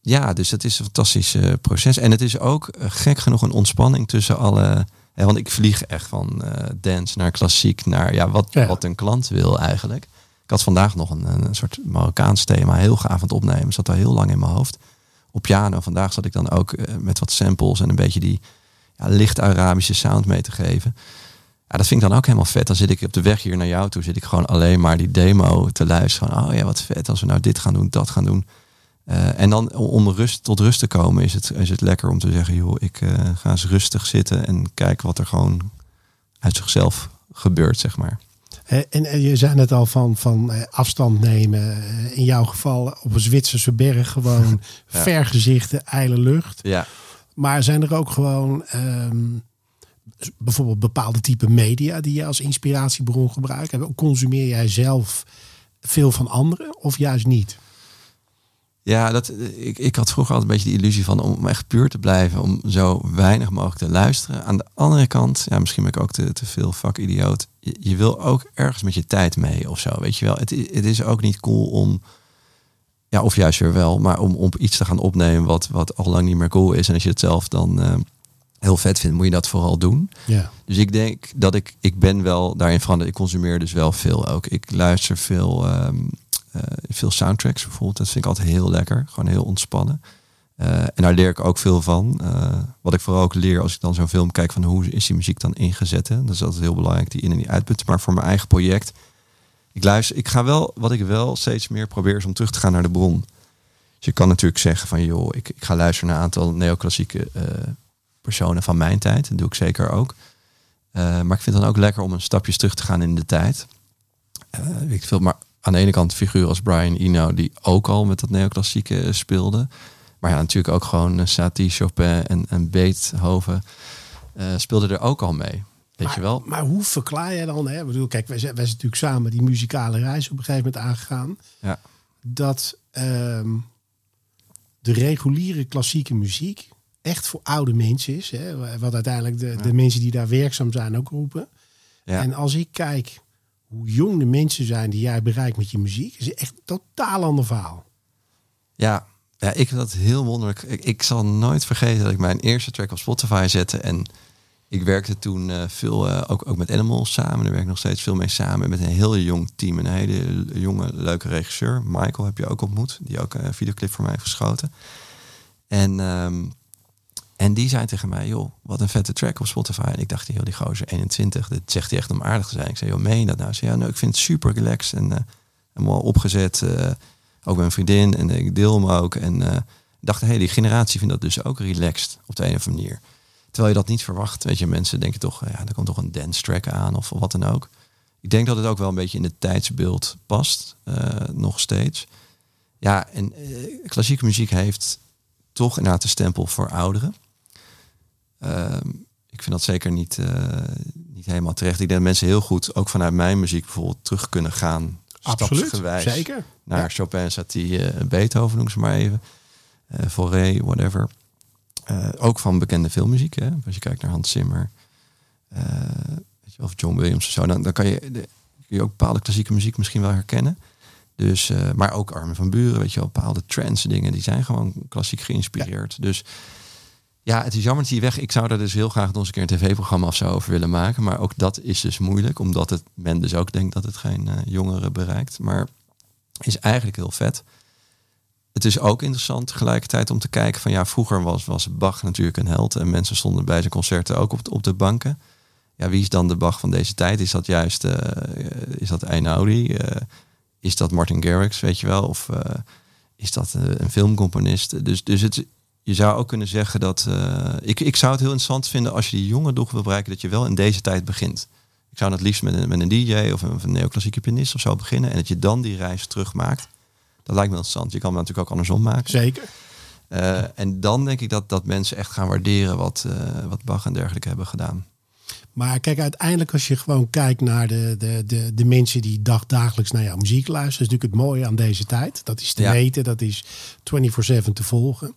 ja, dus het is een fantastisch uh, proces. En het is ook gek genoeg een ontspanning tussen alle... Hè, want ik vlieg echt van dance naar klassiek naar ja, wat, ja. wat een klant wil eigenlijk. Ik had vandaag nog een, een soort Marokkaans thema, heel gaaf aan het opnemen. Zat al heel lang in mijn hoofd op piano. Vandaag zat ik dan ook uh, met wat samples en een beetje die ja, licht Arabische sound mee te geven. Ja, dat vind ik dan ook helemaal vet. Dan zit ik op de weg hier naar jou toe, zit ik gewoon alleen maar die demo te luisteren. Oh ja, wat vet als we nou dit gaan doen, dat gaan doen. Uh, en dan om rust, tot rust te komen is het, is het lekker om te zeggen, joh, ik uh, ga eens rustig zitten en kijken wat er gewoon uit zichzelf gebeurt, zeg maar. En je zei het al van, van afstand nemen. In jouw geval op een Zwitserse berg gewoon ja. vergezichten, ijle lucht. Ja. Maar zijn er ook gewoon um, bijvoorbeeld bepaalde type media die je als inspiratiebron gebruikt? Consumeer jij zelf veel van anderen of juist niet? Ja, dat, ik, ik had vroeger altijd een beetje de illusie van om echt puur te blijven, om zo weinig mogelijk te luisteren. Aan de andere kant, ja, misschien ben ik ook te, te veel vakidioot. Je, je wil ook ergens met je tijd mee of zo, weet je wel. Het, het is ook niet cool om, ja, of juist weer wel, maar om, om iets te gaan opnemen wat, wat al lang niet meer cool is. En als je het zelf dan uh, heel vet vindt, moet je dat vooral doen. Ja. Dus ik denk dat ik, ik ben wel daarin van, ik consumeer dus wel veel ook. Ik luister veel. Um, uh, veel soundtracks bijvoorbeeld. Dat vind ik altijd heel lekker. Gewoon heel ontspannen. Uh, en daar leer ik ook veel van. Uh, wat ik vooral ook leer als ik dan zo'n film kijk van hoe is die muziek dan ingezet. Hè? Dat is altijd heel belangrijk, die in- en die uitput. Maar voor mijn eigen project. Ik luister, ik ga wel, wat ik wel steeds meer probeer is om terug te gaan naar de bron. Dus je kan natuurlijk zeggen van joh, ik, ik ga luisteren naar een aantal neoclassieke personen van mijn tijd. Dat doe ik zeker ook. maar ik vind het dan ook lekker om een stapjes terug te gaan in de tijd. ik veel, maar aan de ene kant figuren als Brian Eno, die ook al met dat neoclassieke speelde. Maar ja, natuurlijk ook gewoon Satie, Chopin en, en Beethoven uh, speelden er ook al mee. Weet maar, je wel? Maar hoe verklaar je dan, hè? Ik bedoel, kijk, wij zijn, wij zijn natuurlijk samen die muzikale reis op een gegeven moment aangegaan. Ja. Dat um, de reguliere klassieke muziek echt voor oude mensen is. Hè? Wat uiteindelijk de, ja. de mensen die daar werkzaam zijn ook roepen. Ja. En als ik kijk hoe jong de mensen zijn die jij bereikt met je muziek, is echt een totaal ander verhaal. Ja, ja ik vind dat heel wonderlijk. Ik, ik, zal nooit vergeten dat ik mijn eerste track op Spotify zette. En ik werkte toen uh, veel, uh, ook, ook met Animals samen. Daar werk ik nog steeds veel mee samen. Met een heel jong team. Een hele jonge, leuke regisseur. Michael heb je ook ontmoet. Die ook een videoclip voor mij heeft geschoten. En, um, en die zei tegen mij, joh, wat een vette track op Spotify. En ik dacht, joh, die gozer 21, dit zegt hij echt om aardig te zijn. Ik zei, joh, meen dat nou? Zei, ja, nou, ik vind het super relaxed en uh, helemaal opgezet. Ook mijn vriendin en ik deel hem ook. En uh, dacht, hé, hey, die generatie vindt dat dus ook relaxed op de een of manier. Terwijl je dat niet verwacht. Weet je, mensen denken toch, ja, er komt toch een dance track aan of wat dan ook. Ik denk dat het ook wel een beetje in het tijdsbeeld past, eh, nog steeds. Ja, en eh, klassieke muziek heeft toch inderdaad de stempel voor ouderen. Ehm, ik vind dat zeker niet, niet helemaal terecht. Ik denk dat mensen heel goed, ook vanuit mijn muziek bijvoorbeeld, terug kunnen gaan. Absoluut, zeker. Naar Ja. Chopin, Satie, eh, Beethoven, noem ze maar even. Fauré, whatever. Eh, ook van bekende filmmuziek. Hè? Als je kijkt naar Hans Zimmer. weet je, of John Williams of zo. Dan, dan kan je, de, kun je ook bepaalde klassieke muziek misschien wel herkennen. Dus, maar ook Armin van Buren, weet je wel, bepaalde trance dingen, die zijn gewoon klassiek geïnspireerd. Dus ja, het is jammer dat die weg. Ik zou daar dus heel graag nog eens een keer een tv-programma of zo over willen maken. Maar ook dat is dus moeilijk, omdat het, men dus ook denkt dat het geen eh, jongeren bereikt. Maar is eigenlijk heel vet. Het is ook interessant tegelijkertijd om te kijken van ja, vroeger was, was Bach natuurlijk een held en mensen stonden bij zijn concerten ook op, de- op de banken. Ja, wie is dan de Bach van deze tijd? Is dat juist, eh, is dat Einaudi? Eh, is dat Martin Garrix, weet je wel? Of is dat een filmcomponist? Dus, dus het, je zou ook kunnen zeggen dat... eh, ik, ik zou het heel interessant vinden als je die jonge doel wil bereiken... dat je wel in deze tijd begint. Ik zou het liefst met een, met een DJ of een, of een neoclassieke pianist of zo beginnen... en dat je dan die reis terugmaakt. Dat lijkt me interessant. Je kan het natuurlijk ook andersom maken. Zeker. Eh, en dan denk ik dat, dat mensen echt gaan waarderen wat, eh, wat Bach en dergelijke hebben gedaan. Maar kijk, uiteindelijk als je gewoon kijkt naar de, de, de, de mensen die dag, dagelijks naar jouw muziek luisteren, is natuurlijk het mooie aan deze tijd. Dat is te Ja. weten, dat is 24-7 te volgen.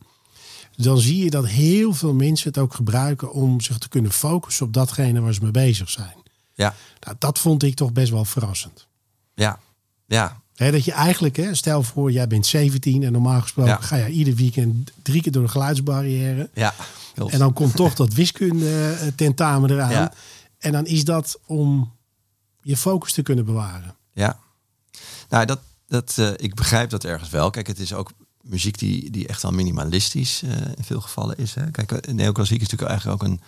Dan zie je dat heel veel mensen het ook gebruiken om zich te kunnen focussen op datgene waar ze mee bezig zijn. Ja, Nou, dat vond ik toch best wel verrassend. ja, ja, dat je eigenlijk, hè, stel voor, jij bent 17 en normaal gesproken Ja. ga je ieder weekend drie keer door de geluidsbarrière. ja. En dan komt toch dat wiskunde eh, tentamen eraan. Ja. En dan is dat om je focus te kunnen bewaren. Ja, nou dat, dat, eh, ik begrijp dat ergens wel. Kijk, het is ook muziek die, die echt wel minimalistisch eh, in veel gevallen is. Hè? Kijk, eh, neoclassiek is natuurlijk eigenlijk ook een,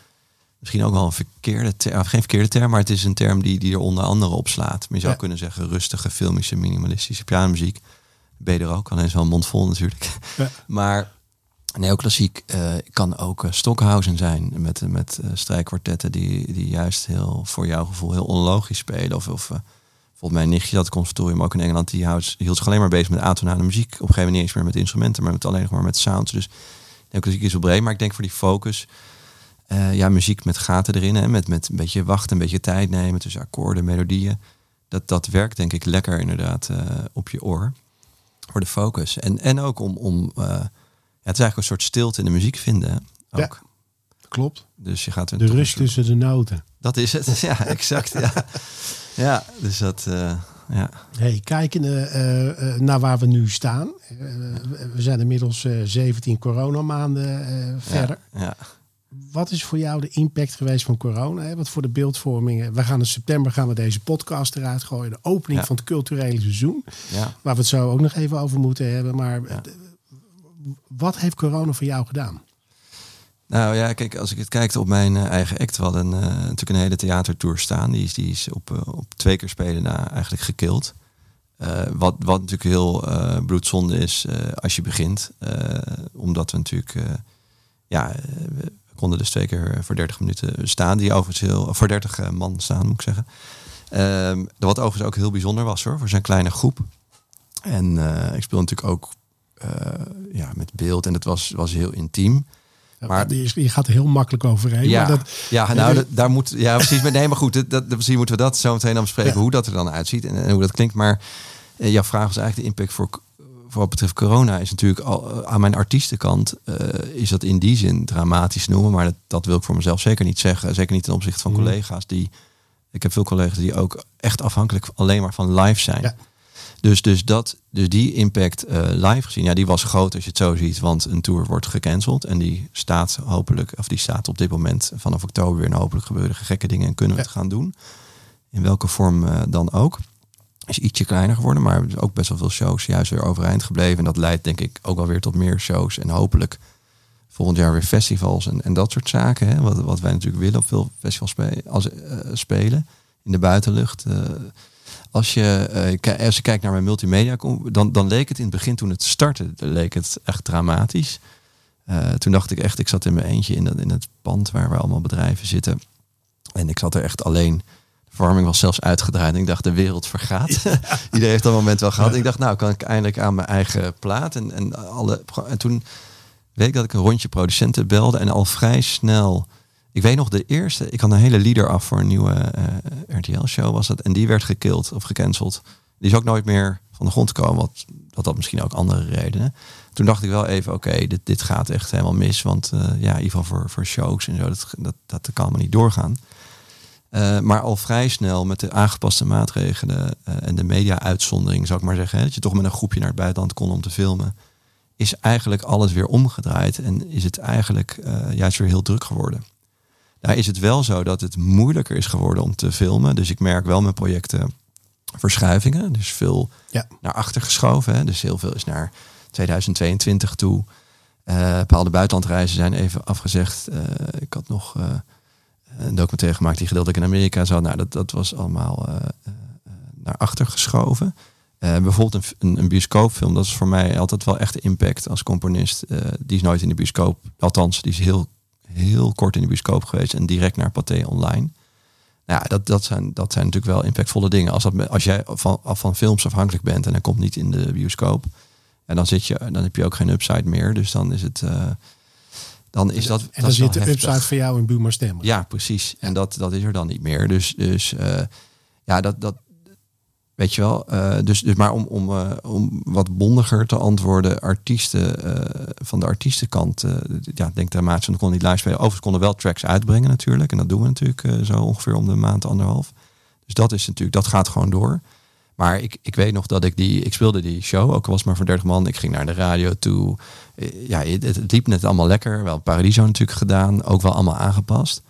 misschien ook wel een verkeerde term, of geen verkeerde term, maar het is een term die, die er onder andere op slaat. Maar je zou Ja. kunnen zeggen rustige, filmische, minimalistische pianomuziek. Ben je er ook, alleen een mond vol natuurlijk. Ja. Maar neoclassiek eh, kan ook eh, Stockhausen zijn met, met strijkkwartetten die, die juist heel voor jouw gevoel heel onlogisch spelen. Of, of Volgens mijn nichtje, dat conservatorium ook in Engeland, die houdt, hield zich alleen maar bezig met atonale muziek. Op een gegeven moment niet eens meer met instrumenten, maar met alleen nog maar met sounds. Dus neoclassiek is wel breed, maar ik denk voor die focus, eh, ja, muziek met gaten erin, hè, met, met een beetje wachten, een beetje tijd nemen tussen akkoorden, melodieën. Dat, dat werkt denk ik lekker inderdaad eh, op je oor. Voor de focus. En, en ook om, om eh, ja, het is eigenlijk een soort stilte in de muziek vinden. Ook. Klopt. Dus je gaat De rust tussen de noten. Dat is het. Ja, exact. Ja, ja dus dat. eh, ja. Hey, kijkende eh, eh, naar waar we nu staan. We zijn inmiddels eh 17 coronamaanden verder. Ja, ja. Wat is voor jou de impact geweest van corona? Hè? Wat voor de beeldvorming? We gaan in september gaan we deze podcast eruit gooien. De opening Ja. van het culturele seizoen. ja. Waar we het zo ook nog even over moeten hebben. Maar wat heeft corona voor jou gedaan? Nou ja, kijk, als ik het kijk op mijn eh, eigen act, we hadden eh, natuurlijk een hele theatertour staan. Die is, die is op, eh, op twee keer spelen na eigenlijk gekild. Wat, wat natuurlijk heel bloedzonde is als je begint. Omdat we natuurlijk, ja, we konden dus twee keer voor 30 minuten staan. Die overigens heel, voor 30 eh, man staan, moet ik zeggen. Ehm, wat overigens ook heel bijzonder was hoor, voor zijn kleine groep. En ik speel natuurlijk ook ja, met beeld en het was, was heel intiem. Maar- je, je gaat er heel makkelijk overheen. Ja, Maar dat, ja nou, dat- daar moet, ja, precies. Maar nee, maar goed, dat, dat, misschien moeten we dat zo meteen dan bespreken, Ja. hoe dat er dan uitziet en, en hoe dat klinkt. Maar eh, jouw vraag was eigenlijk de impact voor, voor wat betreft corona is natuurlijk al, eh, aan mijn artiestenkant eh, is dat in die zin dramatisch noemen, maar dat, dat wil ik voor mezelf zeker niet zeggen. Zeker niet ten opzichte van Mhm. collega's die, ik heb veel collega's die ook echt afhankelijk alleen maar van live zijn. Ja. Dus, dus, dat, dus die impact eh, live gezien, ja, die was groot als je het zo ziet. Want een tour wordt gecanceld. En die staat hopelijk, of die staat op dit moment vanaf oktober weer. En hopelijk gebeuren gekke dingen en kunnen we Ja. het gaan doen. In welke vorm eh, dan ook. Is ietsje kleiner geworden, maar er ook best wel veel shows juist weer overeind gebleven. En dat leidt denk ik ook wel weer tot meer shows. En hopelijk volgend jaar weer festivals en, en dat soort zaken. Hè? Wat, wat wij natuurlijk willen op veel festivals spe- als, eh, spelen. In de buitenlucht. Als je, eh, als je kijkt naar mijn multimedia, dan, dan leek het in het begin toen het startte, leek het echt dramatisch. Eh, toen dacht ik echt, ik zat in mijn eentje in, dat, in het pand waar, waar allemaal bedrijven zitten. En ik zat er echt alleen. De verwarming was zelfs uitgedraaid. En ik dacht, de wereld vergaat. Iedereen heeft dat moment wel gehad. Ik dacht, nou kan ik eindelijk aan mijn eigen plaat. En, en, alle, en toen weet ik dat ik een rondje producenten belde. En al vrij snel... Ik weet nog de eerste... Ik had een hele leader af voor een nieuwe eh, RTL-show was dat. En die werd gekild of gecanceld. Die is ook nooit meer van de grond komen. Wat, wat had misschien ook andere redenen. Toen dacht ik wel even, oké, dit, dit gaat echt helemaal mis. Want uh, ja, in ieder geval voor, voor shows en zo, dat, dat, dat kan maar niet doorgaan. Uh, maar al vrij snel met de aangepaste maatregelen en de media-uitzondering, zou ik maar zeggen, hè, dat je toch met een groepje naar het buitenland kon om te filmen, is eigenlijk alles weer omgedraaid en is het eigenlijk juist weer heel druk geworden. Daar is het wel zo dat het moeilijker is geworden om te filmen. Dus ik merk wel mijn projecten verschuivingen. Dus veel ja. naar achter geschoven. Hè. Dus heel veel is naar 2022 toe. Uh, bepaalde buitenlandreizen zijn even afgezegd. Uh, ik had nog uh, een documentaire gemaakt die gedeeltelijk in Amerika zat. Nou, dat, dat was allemaal naar achter geschoven. bijvoorbeeld een, een, bioscoopfilm, dat is voor mij altijd wel echt impact als componist. die is nooit in de bioscoop, althans, die is heel, heel kort in de bioscoop geweest en direct naar Pathé online. Nou ja, dat, dat, zijn, dat zijn natuurlijk wel impactvolle dingen. Als, dat, als jij van, van films afhankelijk bent en dat komt niet in de bioscoop, en dan, zit je, dan heb je ook geen upside meer. Dus dan is het. Uh, dan is dat. En dan zit de upside voor jou in Buma stemmen. Ja, precies. En dat, dat is er dan niet meer. Dus, dus uh, ja, dat, dat, Weet je wel, uh, dus, dus maar om, om, uh, om wat bondiger te antwoorden, artiesten uh, van de artiestenkant, ja, denk daar maat, ze kon niet live spelen. Overigens konden wel tracks uitbrengen natuurlijk. En dat doen we natuurlijk zo ongeveer om de maand, anderhalf. Dus dat is natuurlijk, dat gaat gewoon door. Maar ik, ik weet nog dat ik die, ik speelde die show, ook al was maar voor 30 man. Ik ging naar de radio toe. Ja, het, het liep net allemaal lekker. Wel Paradiso natuurlijk gedaan, ook wel allemaal aangepast.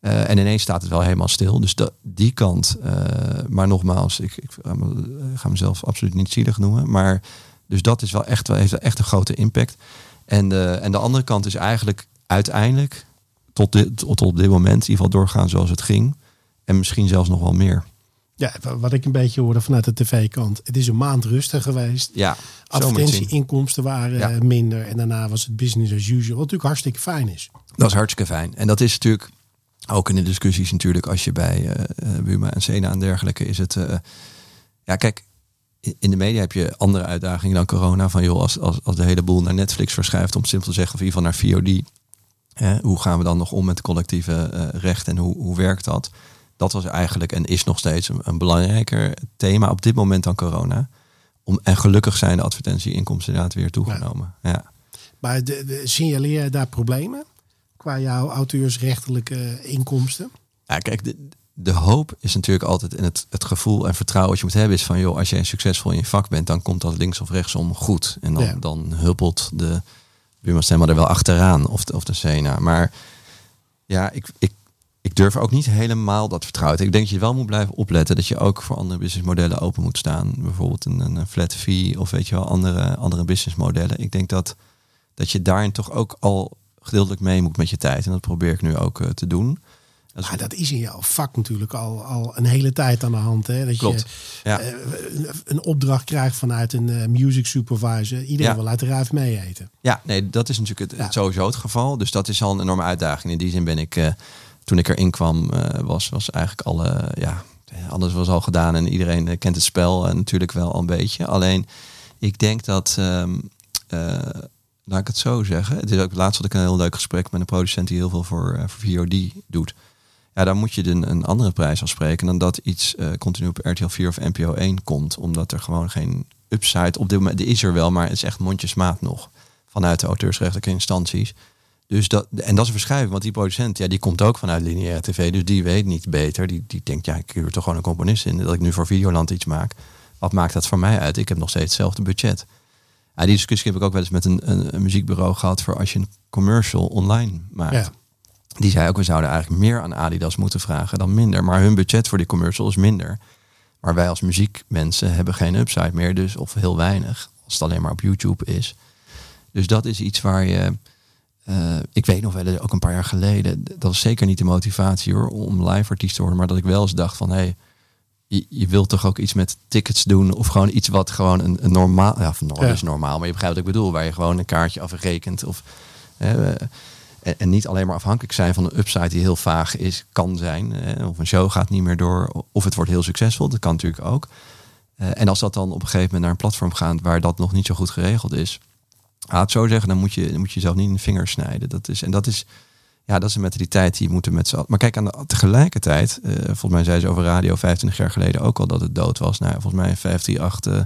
Uh, en ineens staat het wel helemaal stil. Dus dat, die kant. Uh, maar nogmaals, ik, ik ga mezelf absoluut niet zielig noemen. Maar dus dat is wel echt, wel, heeft echt een grote impact. En de, en de andere kant is eigenlijk uiteindelijk tot, dit, tot op dit moment in ieder geval doorgaan zoals het ging. En misschien zelfs nog wel meer. Ja, wat ik een beetje hoorde vanuit de tv-kant. Het is een maand rustig geweest. Ja, Advertentieinkomsten waren ja. minder. En daarna was het business as usual. Wat natuurlijk hartstikke fijn is. Dat is hartstikke fijn. En dat is natuurlijk ook in de discussies natuurlijk als je bij uh, Buma en Sena en dergelijke is het... Uh, ja, kijk, in de media heb je andere uitdagingen dan corona. Van joh, als, als, als de hele boel naar Netflix verschuift, om simpel te zeggen, of in ieder geval naar VOD. hoe gaan we dan nog om met collectieve uh, recht en hoe, hoe werkt dat? Dat was eigenlijk en is nog steeds een, een belangrijker thema op dit moment dan corona. Om, en gelukkig zijn de advertentieinkomsten inderdaad weer toegenomen. Ja. ja. Maar de, de, signaleer je daar problemen? Qua jouw auteursrechtelijke inkomsten? Ja, kijk, de, de hoop is natuurlijk altijd in het, het gevoel en vertrouwen wat je moet hebben is van joh, als jij succesvol in je vak bent, dan komt dat links of rechtsom goed. En dan, dan huppelt de buurman er wel achteraan of de, of de Sena. Maar ja, ik, ik, ik durf ook niet helemaal dat vertrouwen. Ik denk dat je wel moet blijven opletten dat je ook voor andere businessmodellen open moet staan. Bijvoorbeeld een, een flat fee of weet je wel, andere, andere businessmodellen. Ik denk dat, dat je daarin toch ook al gedeeltelijk mee moet met je tijd. En dat probeer ik nu ook uh, te doen. Dat is, dat is in jouw vak natuurlijk al, al een hele tijd aan de hand. Hè? Dat Klopt. je ja. uh, een, opdracht krijgt vanuit een uh, music supervisor. Iedereen ja. wil uit de ruif mee eten. Ja, nee, dat is natuurlijk het, ja. sowieso het geval. Dus dat is al een enorme uitdaging. In die zin ben ik, toen ik erin kwam, was, was eigenlijk alle, ja, alles was al gedaan. En iedereen kent het spel natuurlijk wel al een beetje. Alleen, ik denk dat... Um, laat ik het zo zeggen. Het is ook laatst had ik een heel leuk gesprek met een producent die heel veel voor, uh, voor VOD doet. Ja, dan moet je een, een andere prijs afspreken dan dat iets uh, continu op RTL 4 of NPO 1 komt. Omdat er gewoon geen upside op dit moment, is er wel, maar het is echt mondjesmaat nog vanuit de auteursrechtelijke instanties. Dus dat, en dat is een verschuiving, want die producent, ja, die komt ook vanuit lineaire tv, dus die weet niet beter. Die, die denkt, ja, ik huur toch gewoon een componist in, dat ik nu voor Videoland iets maak. Wat maakt dat voor mij uit? Ik heb nog steeds hetzelfde budget. Ja, die discussie heb ik ook wel eens met een, een, een muziekbureau gehad voor als je een commercial online maakt. Ja. Die zei ook, we zouden eigenlijk meer aan Adidas moeten vragen dan minder. Maar hun budget voor die commercial is minder. Maar wij als muziekmensen hebben geen upside meer, dus of heel weinig. Als het alleen maar op YouTube is. Dus dat is iets waar je. Uh, ik weet nog wel, ook een paar jaar geleden. Dat was zeker niet de motivatie hoor, om live artiest te worden. Maar dat ik wel eens dacht van hé, hey, je, je wilt toch ook iets met tickets doen of gewoon iets wat gewoon een, een normaal, ja, is normaal, maar je begrijpt wat ik bedoel, waar je gewoon een kaartje afrekent of en, en niet alleen maar afhankelijk zijn van een upside die heel vaag is, kan zijn. Of een show gaat niet meer door, of het wordt heel succesvol. Dat kan natuurlijk ook. Eh, en als dat dan op een gegeven moment naar een platform gaat waar dat nog niet zo goed geregeld is, laat het zo zeggen, dan moet je, dan moet je jezelf niet in de vingers snijden. Dat is, en dat is, ja, dat is een mentaliteit die moeten met z'n allen. Maar kijk, aan de, tegelijkertijd, eh, volgens mij zei ze over radio 25 jaar geleden ook al dat het dood was. Nou, volgens mij 538 uh,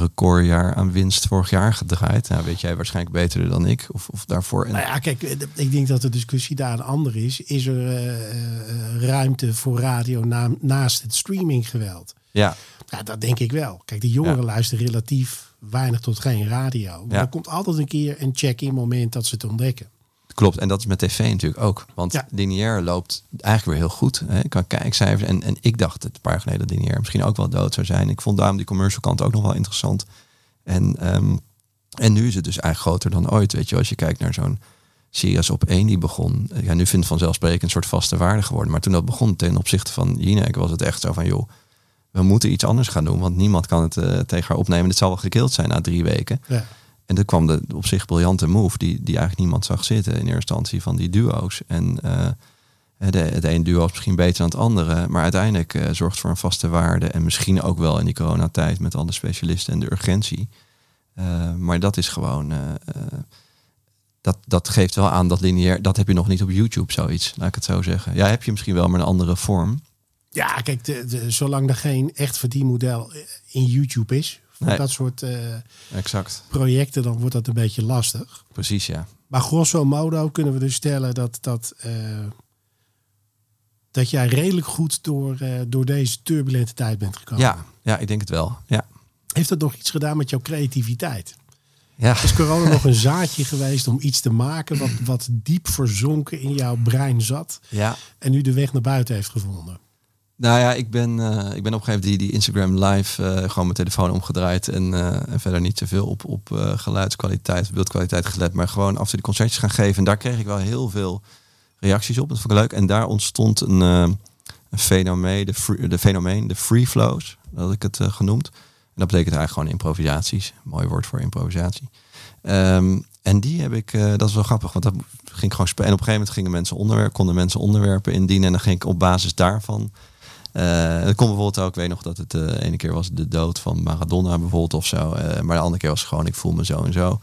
recordjaar aan winst vorig jaar gedraaid. Nou, weet jij waarschijnlijk beter dan ik, of, of daarvoor. En... Nou ja, kijk, eh, ik denk dat de discussie daar een ander is. Is er uh, ruimte voor radio na, naast het streaminggeweld? Ja. ja, dat denk ik wel. Kijk, de jongeren ja. luisteren relatief weinig tot geen radio. Maar ja. er komt altijd een keer een check-in moment dat ze het ontdekken. Klopt, en dat is met tv natuurlijk ook. Want ja. lineair loopt eigenlijk weer heel goed. Hè. Ik kan kijkcijfers. En, en ik dacht het een paar geleden dat lineair misschien ook wel dood zou zijn. Ik vond daarom die commercial kant ook nog wel interessant. En, um, en nu is het dus eigenlijk groter dan ooit. Weet je, als je kijkt naar zo'n Sirius op één die begon. Ja, nu vindt het vanzelfsprekend een soort vaste waarde geworden. Maar toen dat begon ten opzichte van Jinek was het echt zo van joh, we moeten iets anders gaan doen. Want niemand kan het uh, tegen haar opnemen. Het zal wel gekild zijn na drie weken. Ja. En toen kwam de op zich briljante move, die, die eigenlijk niemand zag zitten in eerste instantie van die duo's. En uh, de, het ene duo is misschien beter dan het andere, maar uiteindelijk uh, zorgt voor een vaste waarde. En misschien ook wel in die coronatijd met alle specialisten en de urgentie. Uh, maar dat is gewoon, dat, dat geeft wel aan dat lineair, dat heb je nog niet op YouTube zoiets, laat ik het zo zeggen. Ja, heb je misschien wel, maar een andere vorm. Ja, kijk, de, zolang er geen echt verdienmodel in YouTube is, voor nee. dat soort uh, exact. projecten, dan wordt dat een beetje lastig. Precies, ja. Maar grosso modo kunnen we dus stellen dat, dat, uh, dat jij redelijk goed door, uh, door deze turbulente tijd bent gekomen. Ja, ja, ik denk het wel. Ja. Heeft dat nog iets gedaan met jouw creativiteit? Ja. Is corona nog een zaadje geweest om iets te maken wat, wat diep verzonken in jouw brein zat ja. en nu de weg naar buiten heeft gevonden? Nou ja, ik ben, uh, ik ben op een gegeven moment die, die Instagram live uh, gewoon mijn telefoon omgedraaid. En, uh, en verder niet te veel op, op geluidskwaliteit, beeldkwaliteit gelet. Maar gewoon af en toe die concertjes gaan geven. En daar kreeg ik wel heel veel reacties op. Dat vond ik leuk. En daar ontstond een, een fenomeen, de, free, de fenomeen, de free flows. Dat had ik het genoemd. En dat betekent eigenlijk gewoon improvisaties. Mooi woord voor improvisatie. Um, en die heb ik, dat is wel grappig, want dat ging gewoon spelen. En op een gegeven moment gingen mensen onderwerpen, konden mensen onderwerpen indienen. En dan ging ik op basis daarvan uh, het kon bijvoorbeeld ook, ik weet nog dat het de uh, ene keer was de dood van Maradona bijvoorbeeld of zo. Uh, maar de andere keer was gewoon, ik voel me zo en zo.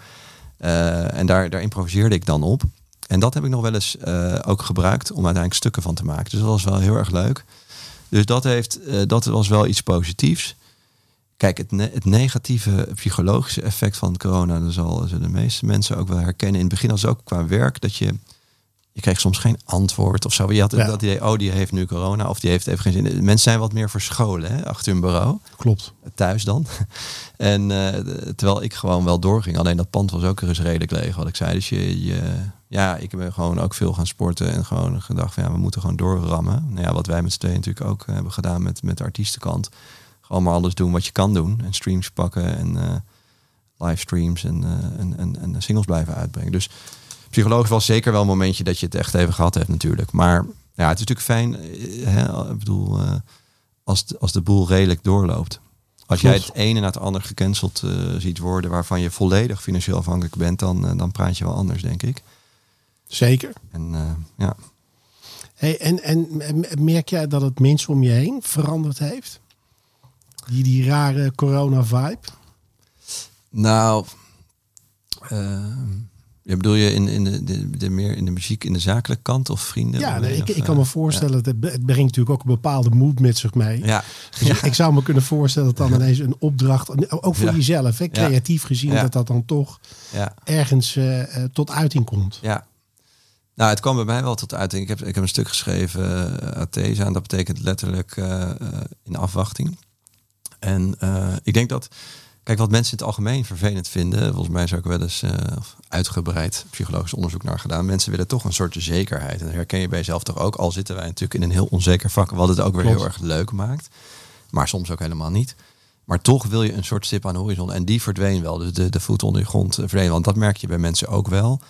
en daar, daar improviseerde ik dan op. En dat heb ik nog wel eens ook gebruikt om uiteindelijk stukken van te maken. Dus dat was wel heel erg leuk. Dus dat, heeft, dat was wel iets positiefs. Kijk, het, het, negatieve psychologische effect van corona, dat zal de meeste mensen ook wel herkennen. In het begin was ook qua werk dat je je kreeg soms geen antwoord of zo. Je had ja. dat idee, oh, die heeft nu corona of die heeft even geen zin. Mensen zijn wat meer verscholen hè, achter hun bureau. Klopt. Thuis dan. en uh, terwijl ik gewoon wel doorging. Alleen dat pand was ook er eens redelijk leeg, wat ik zei. Dus je, je, ja, ik ben gewoon ook veel gaan sporten en gewoon gedacht van ja, we moeten gewoon doorrammen. Nou ja, wat wij met z'n tweeën natuurlijk ook hebben gedaan met, met de artiestenkant. Gewoon maar alles doen wat je kan doen. En streams pakken en uh, livestreams en, uh, en, en, en singles blijven uitbrengen. Dus psychologisch was zeker wel een momentje dat je het echt even gehad hebt natuurlijk. Maar ja, het is natuurlijk fijn, hè, ik bedoel, uh, als, de, als de boel redelijk doorloopt. Als jij het ene na het ander gecanceld uh, ziet worden waarvan je volledig financieel afhankelijk bent, dan, uh, dan praat je wel anders, denk ik. Zeker. En ja. Hey, en, en merk jij dat het mensen om je heen veranderd heeft? Die, die rare corona-vibe? Nou, ja, bedoel je in, in de, de, de, meer in de muziek, in de zakelijke kant of vrienden? Ja, nee, ik, ik kan me voorstellen, ja. dat het brengt natuurlijk ook een bepaalde mood met zich mee. Ja. Dus ja. ik zou me kunnen voorstellen dat dan ineens een opdracht, ook voor jezelf, hè, creatief gezien, dat dat dan toch ergens uh, tot uiting komt. Ja. Nou, het kwam bij mij wel tot uiting. Ik heb, ik heb een stuk geschreven, uh, Athesa, en dat betekent letterlijk uh, in afwachting. En ik denk dat Kijk, wat mensen in het algemeen vervelend vinden, volgens mij is ook wel eens uh, uitgebreid psychologisch onderzoek naar gedaan. Mensen willen toch een soort zekerheid. En dat herken je bij jezelf toch ook, al zitten wij natuurlijk in een heel onzeker vak, wat het ook weer Klopt. heel erg leuk maakt. Maar soms ook helemaal niet. Maar toch wil je een soort stip aan de horizon. En die verdween wel. Dus de, de voet onder je grond verdween. Want dat merk je bij mensen ook wel.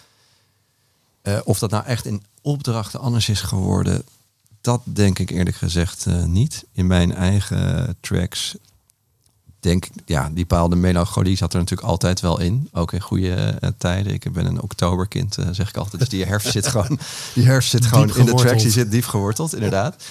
Uh, of dat nou echt in opdrachten anders is geworden, dat denk ik eerlijk gezegd uh, niet. In mijn eigen tracks denk, ja, die bepaalde melancholie zat er natuurlijk altijd wel in. Ook in goede eh, tijden. Ik ben een oktoberkind, uh, zeg ik altijd. Dus die herfst zit gewoon, die herfst zit gewoon in de tracks. Die zit diep geworteld, inderdaad.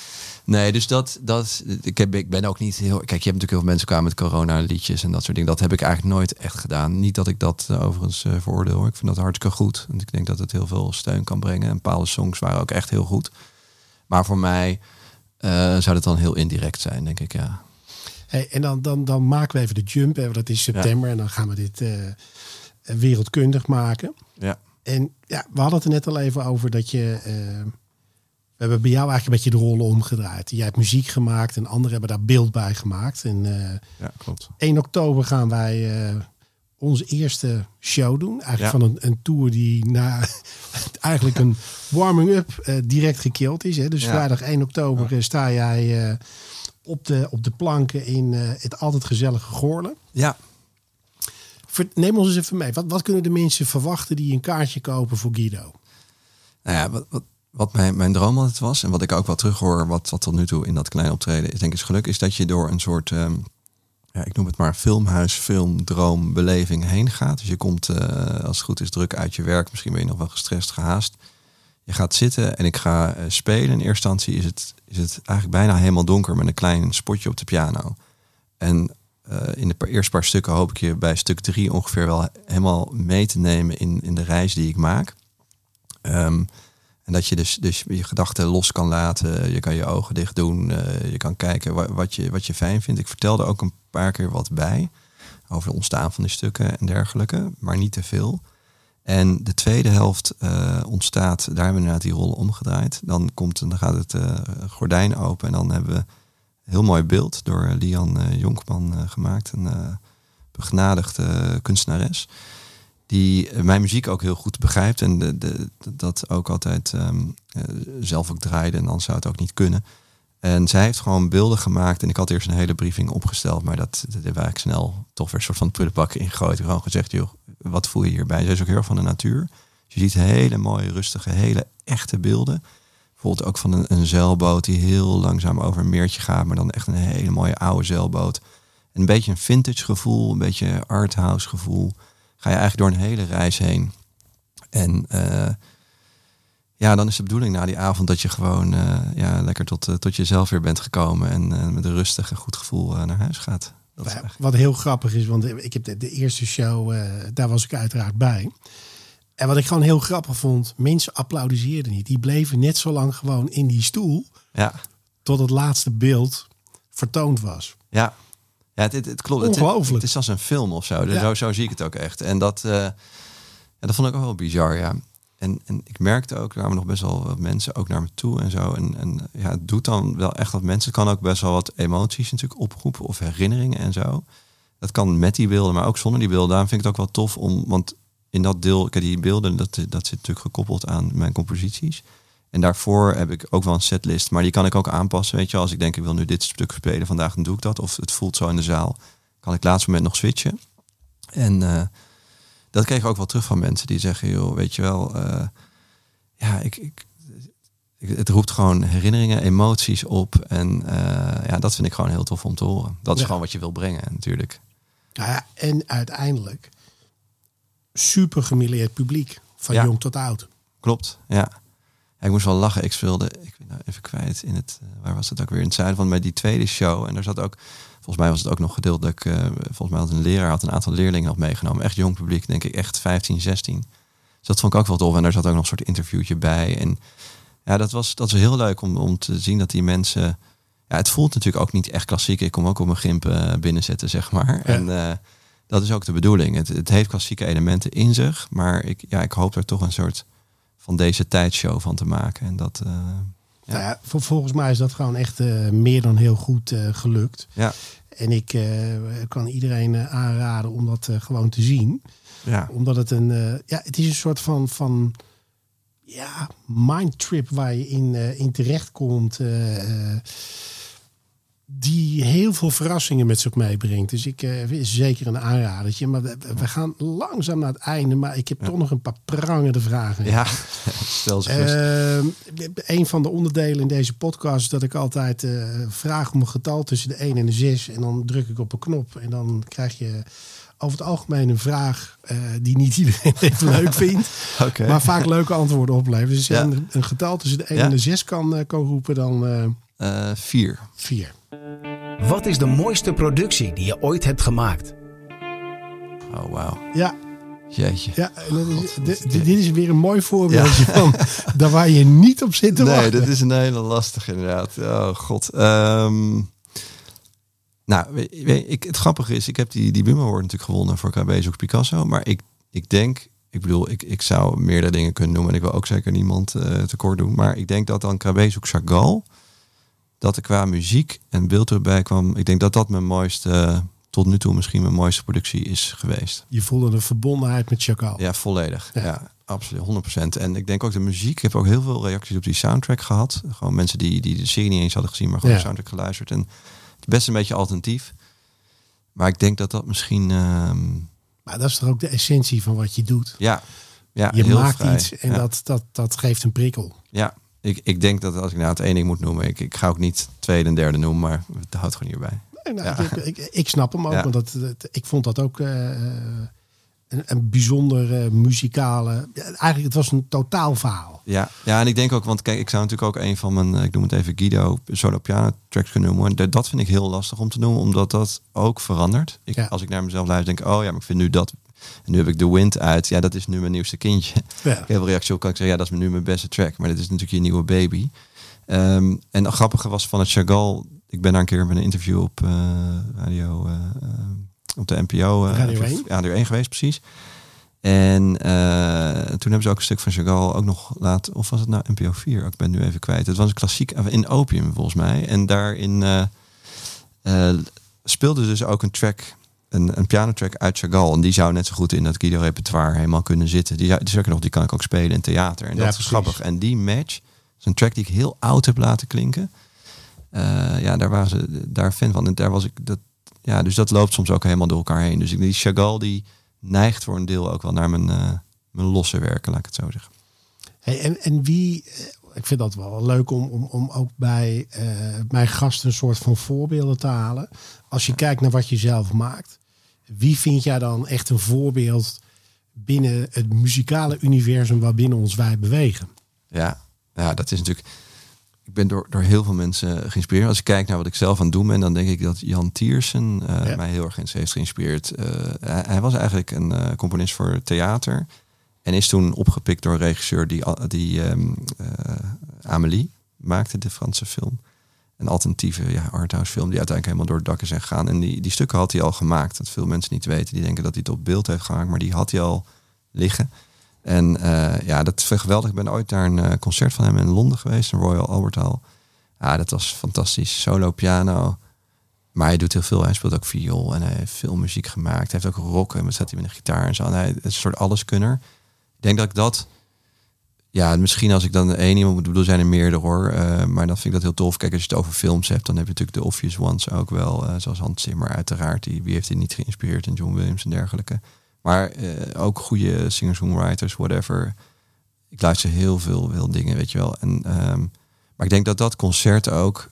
Nee, dus dat, dat ik, heb, ik ben ook niet heel. Kijk, je hebt natuurlijk heel veel mensen kwamen met corona-liedjes en dat soort dingen. Dat heb ik eigenlijk nooit echt gedaan. Niet dat ik dat uh, overigens veroordeel. Hoor. Ik vind dat hartstikke goed. Want ik denk dat het heel veel steun kan brengen. En bepaalde songs waren ook echt heel goed. Maar voor mij zou het dan heel indirect zijn, denk ik, ja. Hey, en dan, dan, dan maken we even de jump. Hè, dat is september. En dan gaan we dit wereldkundig maken. Ja. En ja, we hadden het er net al even over dat je we hebben bij jou eigenlijk een beetje de rollen omgedraaid. Jij hebt muziek gemaakt en anderen hebben daar beeld bij gemaakt. En uh, ja, klopt. 1 oktober gaan wij uh, onze eerste show doen. Eigenlijk van een, een, tour die na eigenlijk een warming-up direct gekild is. Hè. Dus ja. vrijdag 1 oktober sta jij op, de, op de planken in het altijd gezellige Goorlen. Ja. Neem ons eens even mee. Wat, wat kunnen de mensen verwachten die een kaartje kopen voor Guido? Nou ja, wat, wat wat mijn, mijn droom altijd was, en wat ik ook wel terughoor, wat, wat tot nu toe in dat kleine optreden is, denk ik, is geluk, is dat je door een soort, um, ja, ik noem het maar, filmhuis, film, droom, beleving heen gaat. Dus je komt, uh, als het goed is, druk uit je werk. Misschien ben je nog wel gestrest, gehaast. Je gaat zitten en ik ga uh, spelen. In eerste instantie is het, is het eigenlijk bijna helemaal donker met een klein spotje op de piano. En uh, in de eerste paar stukken hoop ik je bij stuk drie ongeveer wel helemaal mee te nemen in, in de reis die ik maak. Um, en dat je dus, dus je gedachten los kan laten. Je kan je ogen dicht doen. Uh, je kan kijken wat, je, wat je fijn vindt. Ik vertelde ook een paar keer wat bij. Over het ontstaan van die stukken en dergelijke. Maar niet te veel. En de tweede helft uh, ontstaat, daar hebben we inderdaad die rollen omgedraaid. Dan, komt, dan gaat het uh, gordijn open en dan hebben we een heel mooi beeld door Lian Jonkman gemaakt. Een begnadigde kunstenares die mijn muziek ook heel goed begrijpt en de, dat ook altijd um, zelf ook draaide en dan zou het ook niet kunnen. En zij heeft gewoon beelden gemaakt en ik had eerst een hele briefing opgesteld, maar dat, dat hebben ik snel toch weer een soort van prullenbak ingegooid. Gewoon gezegd, joh, wat voel je hierbij? Zij is ook heel erg van de natuur. je ziet hele mooie, rustige, hele echte beelden. Bijvoorbeeld ook van een, een zeilboot die heel langzaam over een meertje gaat, maar dan echt een hele mooie oude zeilboot. Een beetje een vintage gevoel, een beetje arthouse gevoel ga je eigenlijk door een hele reis heen. En uh, ja, dan is de bedoeling na die avond dat je gewoon uh, ja, lekker tot, uh, tot jezelf weer bent gekomen en met een rustig en goed gevoel naar huis gaat. Dat ja, wat heel grappig is, want ik heb de, de eerste show, daar was ik uiteraard bij. En wat ik gewoon heel grappig vond, mensen applaudisseerden niet. Die bleven net zo lang gewoon in die stoel. Ja. Tot het laatste beeld vertoond was. Ja, ja, het, het, klopt. Ongelooflijk. Het, het, is als een film of zo. Dus zo. Zo zie ik het ook echt. En dat, uh, dat vond ik ook wel bizar, ja. En, en ik merkte ook, er nog best wel mensen ook naar me toe en zo. En, en ja, het doet dan wel echt wat mensen. Het kan ook best wel wat emoties natuurlijk oproepen of herinneringen en zo. Dat kan met die beelden, maar ook zonder die beelden. Daarom vind ik het ook wel tof om, want in dat deel, kijk, die beelden, dat, dat zit natuurlijk gekoppeld aan mijn composities. En daarvoor heb ik ook wel een setlist, maar die kan ik ook aanpassen. Weet je, als ik denk ik wil nu dit stuk spelen vandaag, dan doe ik dat. Of het voelt zo in de zaal, kan ik laatst moment nog switchen. En uh, dat kreeg ik ook wel terug van mensen die zeggen, joh, weet je wel, uh, ja, ik, ik, het roept gewoon herinneringen, emoties op. En uh, ja, dat vind ik gewoon heel tof om te horen. Dat is Ja. gewoon wat je wil brengen, natuurlijk. Nou ja, en uiteindelijk super gemilleerd publiek. Van Ja. jong tot oud. Klopt, ja. Ja, Ik moest wel lachen. Ik speelde, ik ben nou even kwijt in het, eh, waar was het ook weer? In het zuiden van bij die tweede show. En daar zat ook, volgens mij was het ook nog gedeeltelijk, eh volgens mij had een leraar had een aantal leerlingen had meegenomen. Echt jong publiek, denk ik, echt 15, 16. Dus dat vond ik ook wel tof. En daar zat ook nog een soort interviewtje bij. En ja, dat was, dat was heel leuk om, om te zien dat die mensen. Ja, het voelt natuurlijk ook niet echt klassiek. Ik kom ook op mijn gimp eh, binnenzetten, zeg maar. En eh, dat is ook de bedoeling. Het, het heeft klassieke elementen in zich. Maar ik, ja, ik hoop er toch een soort van deze tijdshow van te maken. En dat, Ja. Nou ja, vol- volgens mij is dat gewoon echt eh, meer dan heel goed eh, gelukt. ja, En ik eh, kan iedereen aanraden om dat gewoon te zien. ja, Omdat het een, ja, het is een soort van, van ja, mindtrip waar je in, in terecht komt die heel veel verrassingen met zich meebrengt. Dus ik uh, is zeker een aanradertje. Maar we, gaan langzaam naar het einde. Maar ik heb toch nog een paar prangende vragen. Ja, stel ze ehm, Een van de onderdelen in deze podcast is dat ik altijd eh, vraag om een getal tussen de 1 en de 6. En dan druk ik op een knop. En dan krijg je over het algemeen een vraag eh, die niet iedereen even leuk vindt. Maar vaak leuke antwoorden oplevert. Dus als een, getal tussen de 1 en de 6 kan, kan roepen, dan... 4. 4. Wat is de mooiste productie die je ooit hebt gemaakt? Oh, wauw. Ja. Jeetje. Ja, dit, dit is weer een mooi voorbeeldje ja. van daar waar je niet op zit te nee, wachten. Nee, dit is een hele lastige inderdaad. Oh god. Um, nou, weet, weet, ik, het grappige is, ik heb die, die Buma Award natuurlijk gewonnen voor KB Zoek Picasso. Maar ik, ik denk, ik bedoel, ik, ik zou meerdere dingen kunnen noemen. En ik wil ook zeker niemand uh, tekort doen. Maar ik denk dat dan KB Zoek Chagall, dat er qua muziek en beeld erbij kwam. Ik denk dat dat mijn mooiste, tot nu toe misschien mijn mooiste productie is geweest. Je voelde een verbondenheid met Chagall. Ja, volledig. Ja. ja. absoluut, 100%. En ik denk ook de muziek. Ik heb ook heel veel reacties op die soundtrack gehad. Gewoon mensen die, die de serie niet eens hadden gezien, maar gewoon ja. de soundtrack geluisterd. En best een beetje alternatief. Maar ik denk dat dat misschien. Uh... Maar dat is toch ook de essentie van wat je doet. Ja, ja je maakt vrij. iets en ja. dat, dat, dat geeft een prikkel. Ja, ik, ik denk dat als ik nou het ding moet noemen, ik, ik ga ook niet tweede en derde noemen, maar het houdt gewoon hierbij. Nee, nou, ja. ik, ik, ik, snap hem ook, ja. want dat, dat, ik vond dat ook. Uh, een, een bijzondere muzikale. Eigenlijk, het was een totaal verhaal. Ja, ja, en ik denk ook, want kijk, ik zou natuurlijk ook een van mijn, ik noem het even Guido, solo piano tracks kunnen noemen. En dat vind ik heel lastig om te noemen, omdat dat ook verandert. Ik, ja. Als ik naar mezelf luister, denk ik, oh ja, maar ik vind nu dat. En nu heb ik The Wind uit. Ja, dat is nu mijn nieuwste kindje. Ja. Ik heb een reactie op, kan ik zeggen, ja, dat is nu mijn beste track. Maar dit is natuurlijk je nieuwe baby. Um, en het grappige was van het Chagall. Ik ben daar een keer met een interview op uh, radio. Uh, op de NPO. Uh, Radio 1? Radio 1 geweest, precies. En uh, toen hebben ze ook een stuk van Chagall ook nog laten, of was het nou NPO 4? Ik ben nu even kwijt. Het was een klassiek in Opium volgens mij. En daarin uh, uh, speelde dus ook een track, een, een pianotrack uit Chagall. En die zou net zo goed in dat Guido repertoire helemaal kunnen zitten. Die, die, die, nog, die kan ik ook spelen in theater. En Ja, dat is grappig. En die match, is een track die ik heel oud heb laten klinken. Uh, ja, daar waren ze daar fan van. En daar was ik dat. Ja, dus dat loopt soms ook helemaal door elkaar heen. Dus die Chagall die neigt voor een deel ook wel naar mijn, uh, mijn losse werken, laat ik het zo zeggen. Hey, en, en wie, eh, ik vind dat wel leuk om, om, om ook bij uh, mijn gasten een soort van voorbeelden te halen. Als je kijkt naar wat je zelf maakt, wie vind jij dan echt een voorbeeld binnen het muzikale universum waarbinnen ons wij bewegen? Ja, ja dat is natuurlijk. Ik ben door, door heel veel mensen geïnspireerd. Als ik kijk naar wat ik zelf aan het doen ben, dan denk ik dat Jan Tiersen uh, ja. mij heel erg heeft geïnspireerd. Uh, hij, hij, was eigenlijk een uh, componist voor theater. En is toen opgepikt door een regisseur die, die um, Amélie maakte, de Franse film. Een alternatieve ja, arthouse film die uiteindelijk helemaal door het dak is gegaan. En die, die stukken had hij al gemaakt. Dat veel mensen niet weten. Die denken dat hij het op beeld heeft gemaakt. Maar die had hij al liggen. En uh, ja, dat is geweldig. Ik ben ooit naar een uh, concert van hem in Londen geweest, in Royal Albert Hall. Ja, dat was fantastisch. Solo piano. Maar hij doet heel veel. Hij speelt ook viool en hij heeft veel muziek gemaakt. Hij heeft ook rock en zat hij met een gitaar en zo. En hij is een soort alleskunner. Ik denk dat ik dat... Ja, misschien als ik dan één iemand moet bedoelen, zijn er meerdere hoor. Uh, maar dan vind ik dat heel tof. Kijk, als je het over films hebt, dan heb je natuurlijk de obvious ones ook wel. zoals Hans Zimmer uiteraard. Die, wie heeft hij niet geïnspireerd? En John Williams en dergelijke. Maar uh, ook goede singer-songwriters, whatever. Ik luister heel veel, veel dingen, weet je wel. En, um, maar ik denk dat dat concert ook,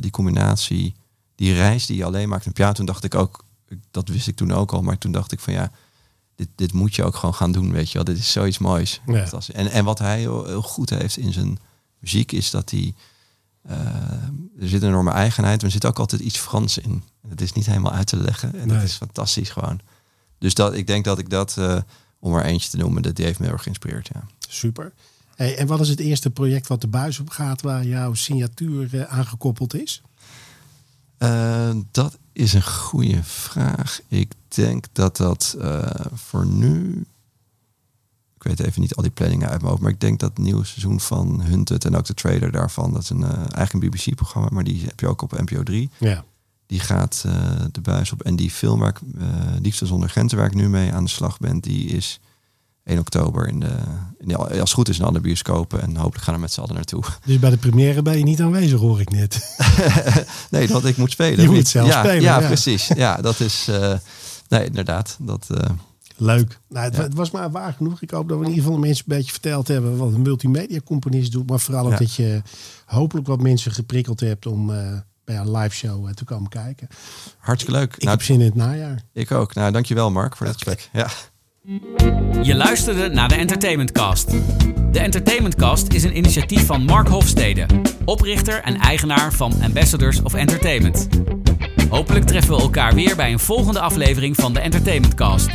die combinatie, die reis die je alleen maakt in piano. Toen dacht ik ook, dat wist ik toen ook al, maar toen dacht ik van ja, dit, dit moet je ook gewoon gaan doen, weet je wel. Dit is zoiets moois. Ja. En, en wat hij heel, heel, goed heeft in zijn muziek is dat hij... Uh, er zit een enorme eigenheid, maar er zit ook altijd iets Frans in. Het is niet helemaal uit te leggen en Nee. dat is fantastisch gewoon. Dus dat, ik denk dat ik dat, uh, om er eentje te noemen, dat die heeft me heel erg geïnspireerd. Ja. Super. Hey, en wat is het eerste project wat de buis op gaat waar jouw signatuur uh, aangekoppeld is? Uh, dat is een goede vraag. Ik denk dat dat voor nu. Ik weet even niet al die planningen uit mijn hoofd, maar ik denk dat het nieuwe seizoen van Hunted en ook de trailer daarvan, dat is een, eigenlijk een BBC-programma, maar die heb je ook op NPO 3. Ja. Die gaat de buis op. En die film waar ik, Liefde zonder grenzen, waar ik nu mee aan de slag ben, die is 1 oktober in de, in de, als het goed is in alle bioscopen. En hopelijk gaan we met z'n allen naartoe. Dus bij de première ben je niet aanwezig, hoor ik net. nee, dat ik moet spelen. Je moet zelf ja, spelen. Ja, ja. precies. Ja, dat is... Uh, nee, inderdaad. Dat, uh, Leuk. Nou, het, ja. was maar waar genoeg. Ik hoop dat we in ieder geval de mensen een beetje verteld hebben wat een multimedia componist doet. Maar vooral ook dat je hopelijk wat mensen geprikkeld hebt om uh, bij een live show te komen kijken. Hartstikke leuk. Ik nou, heb zin in het najaar. Ik ook. Nou, dankjewel Mark voor dit gesprek. Ja. Je luisterde naar de Entertainment Cast. De Entertainment Cast is een initiatief van Mark Hofstede, oprichter en eigenaar van Ambassadors of Entertainment. Hopelijk treffen we elkaar weer bij een volgende aflevering van de Entertainment Cast.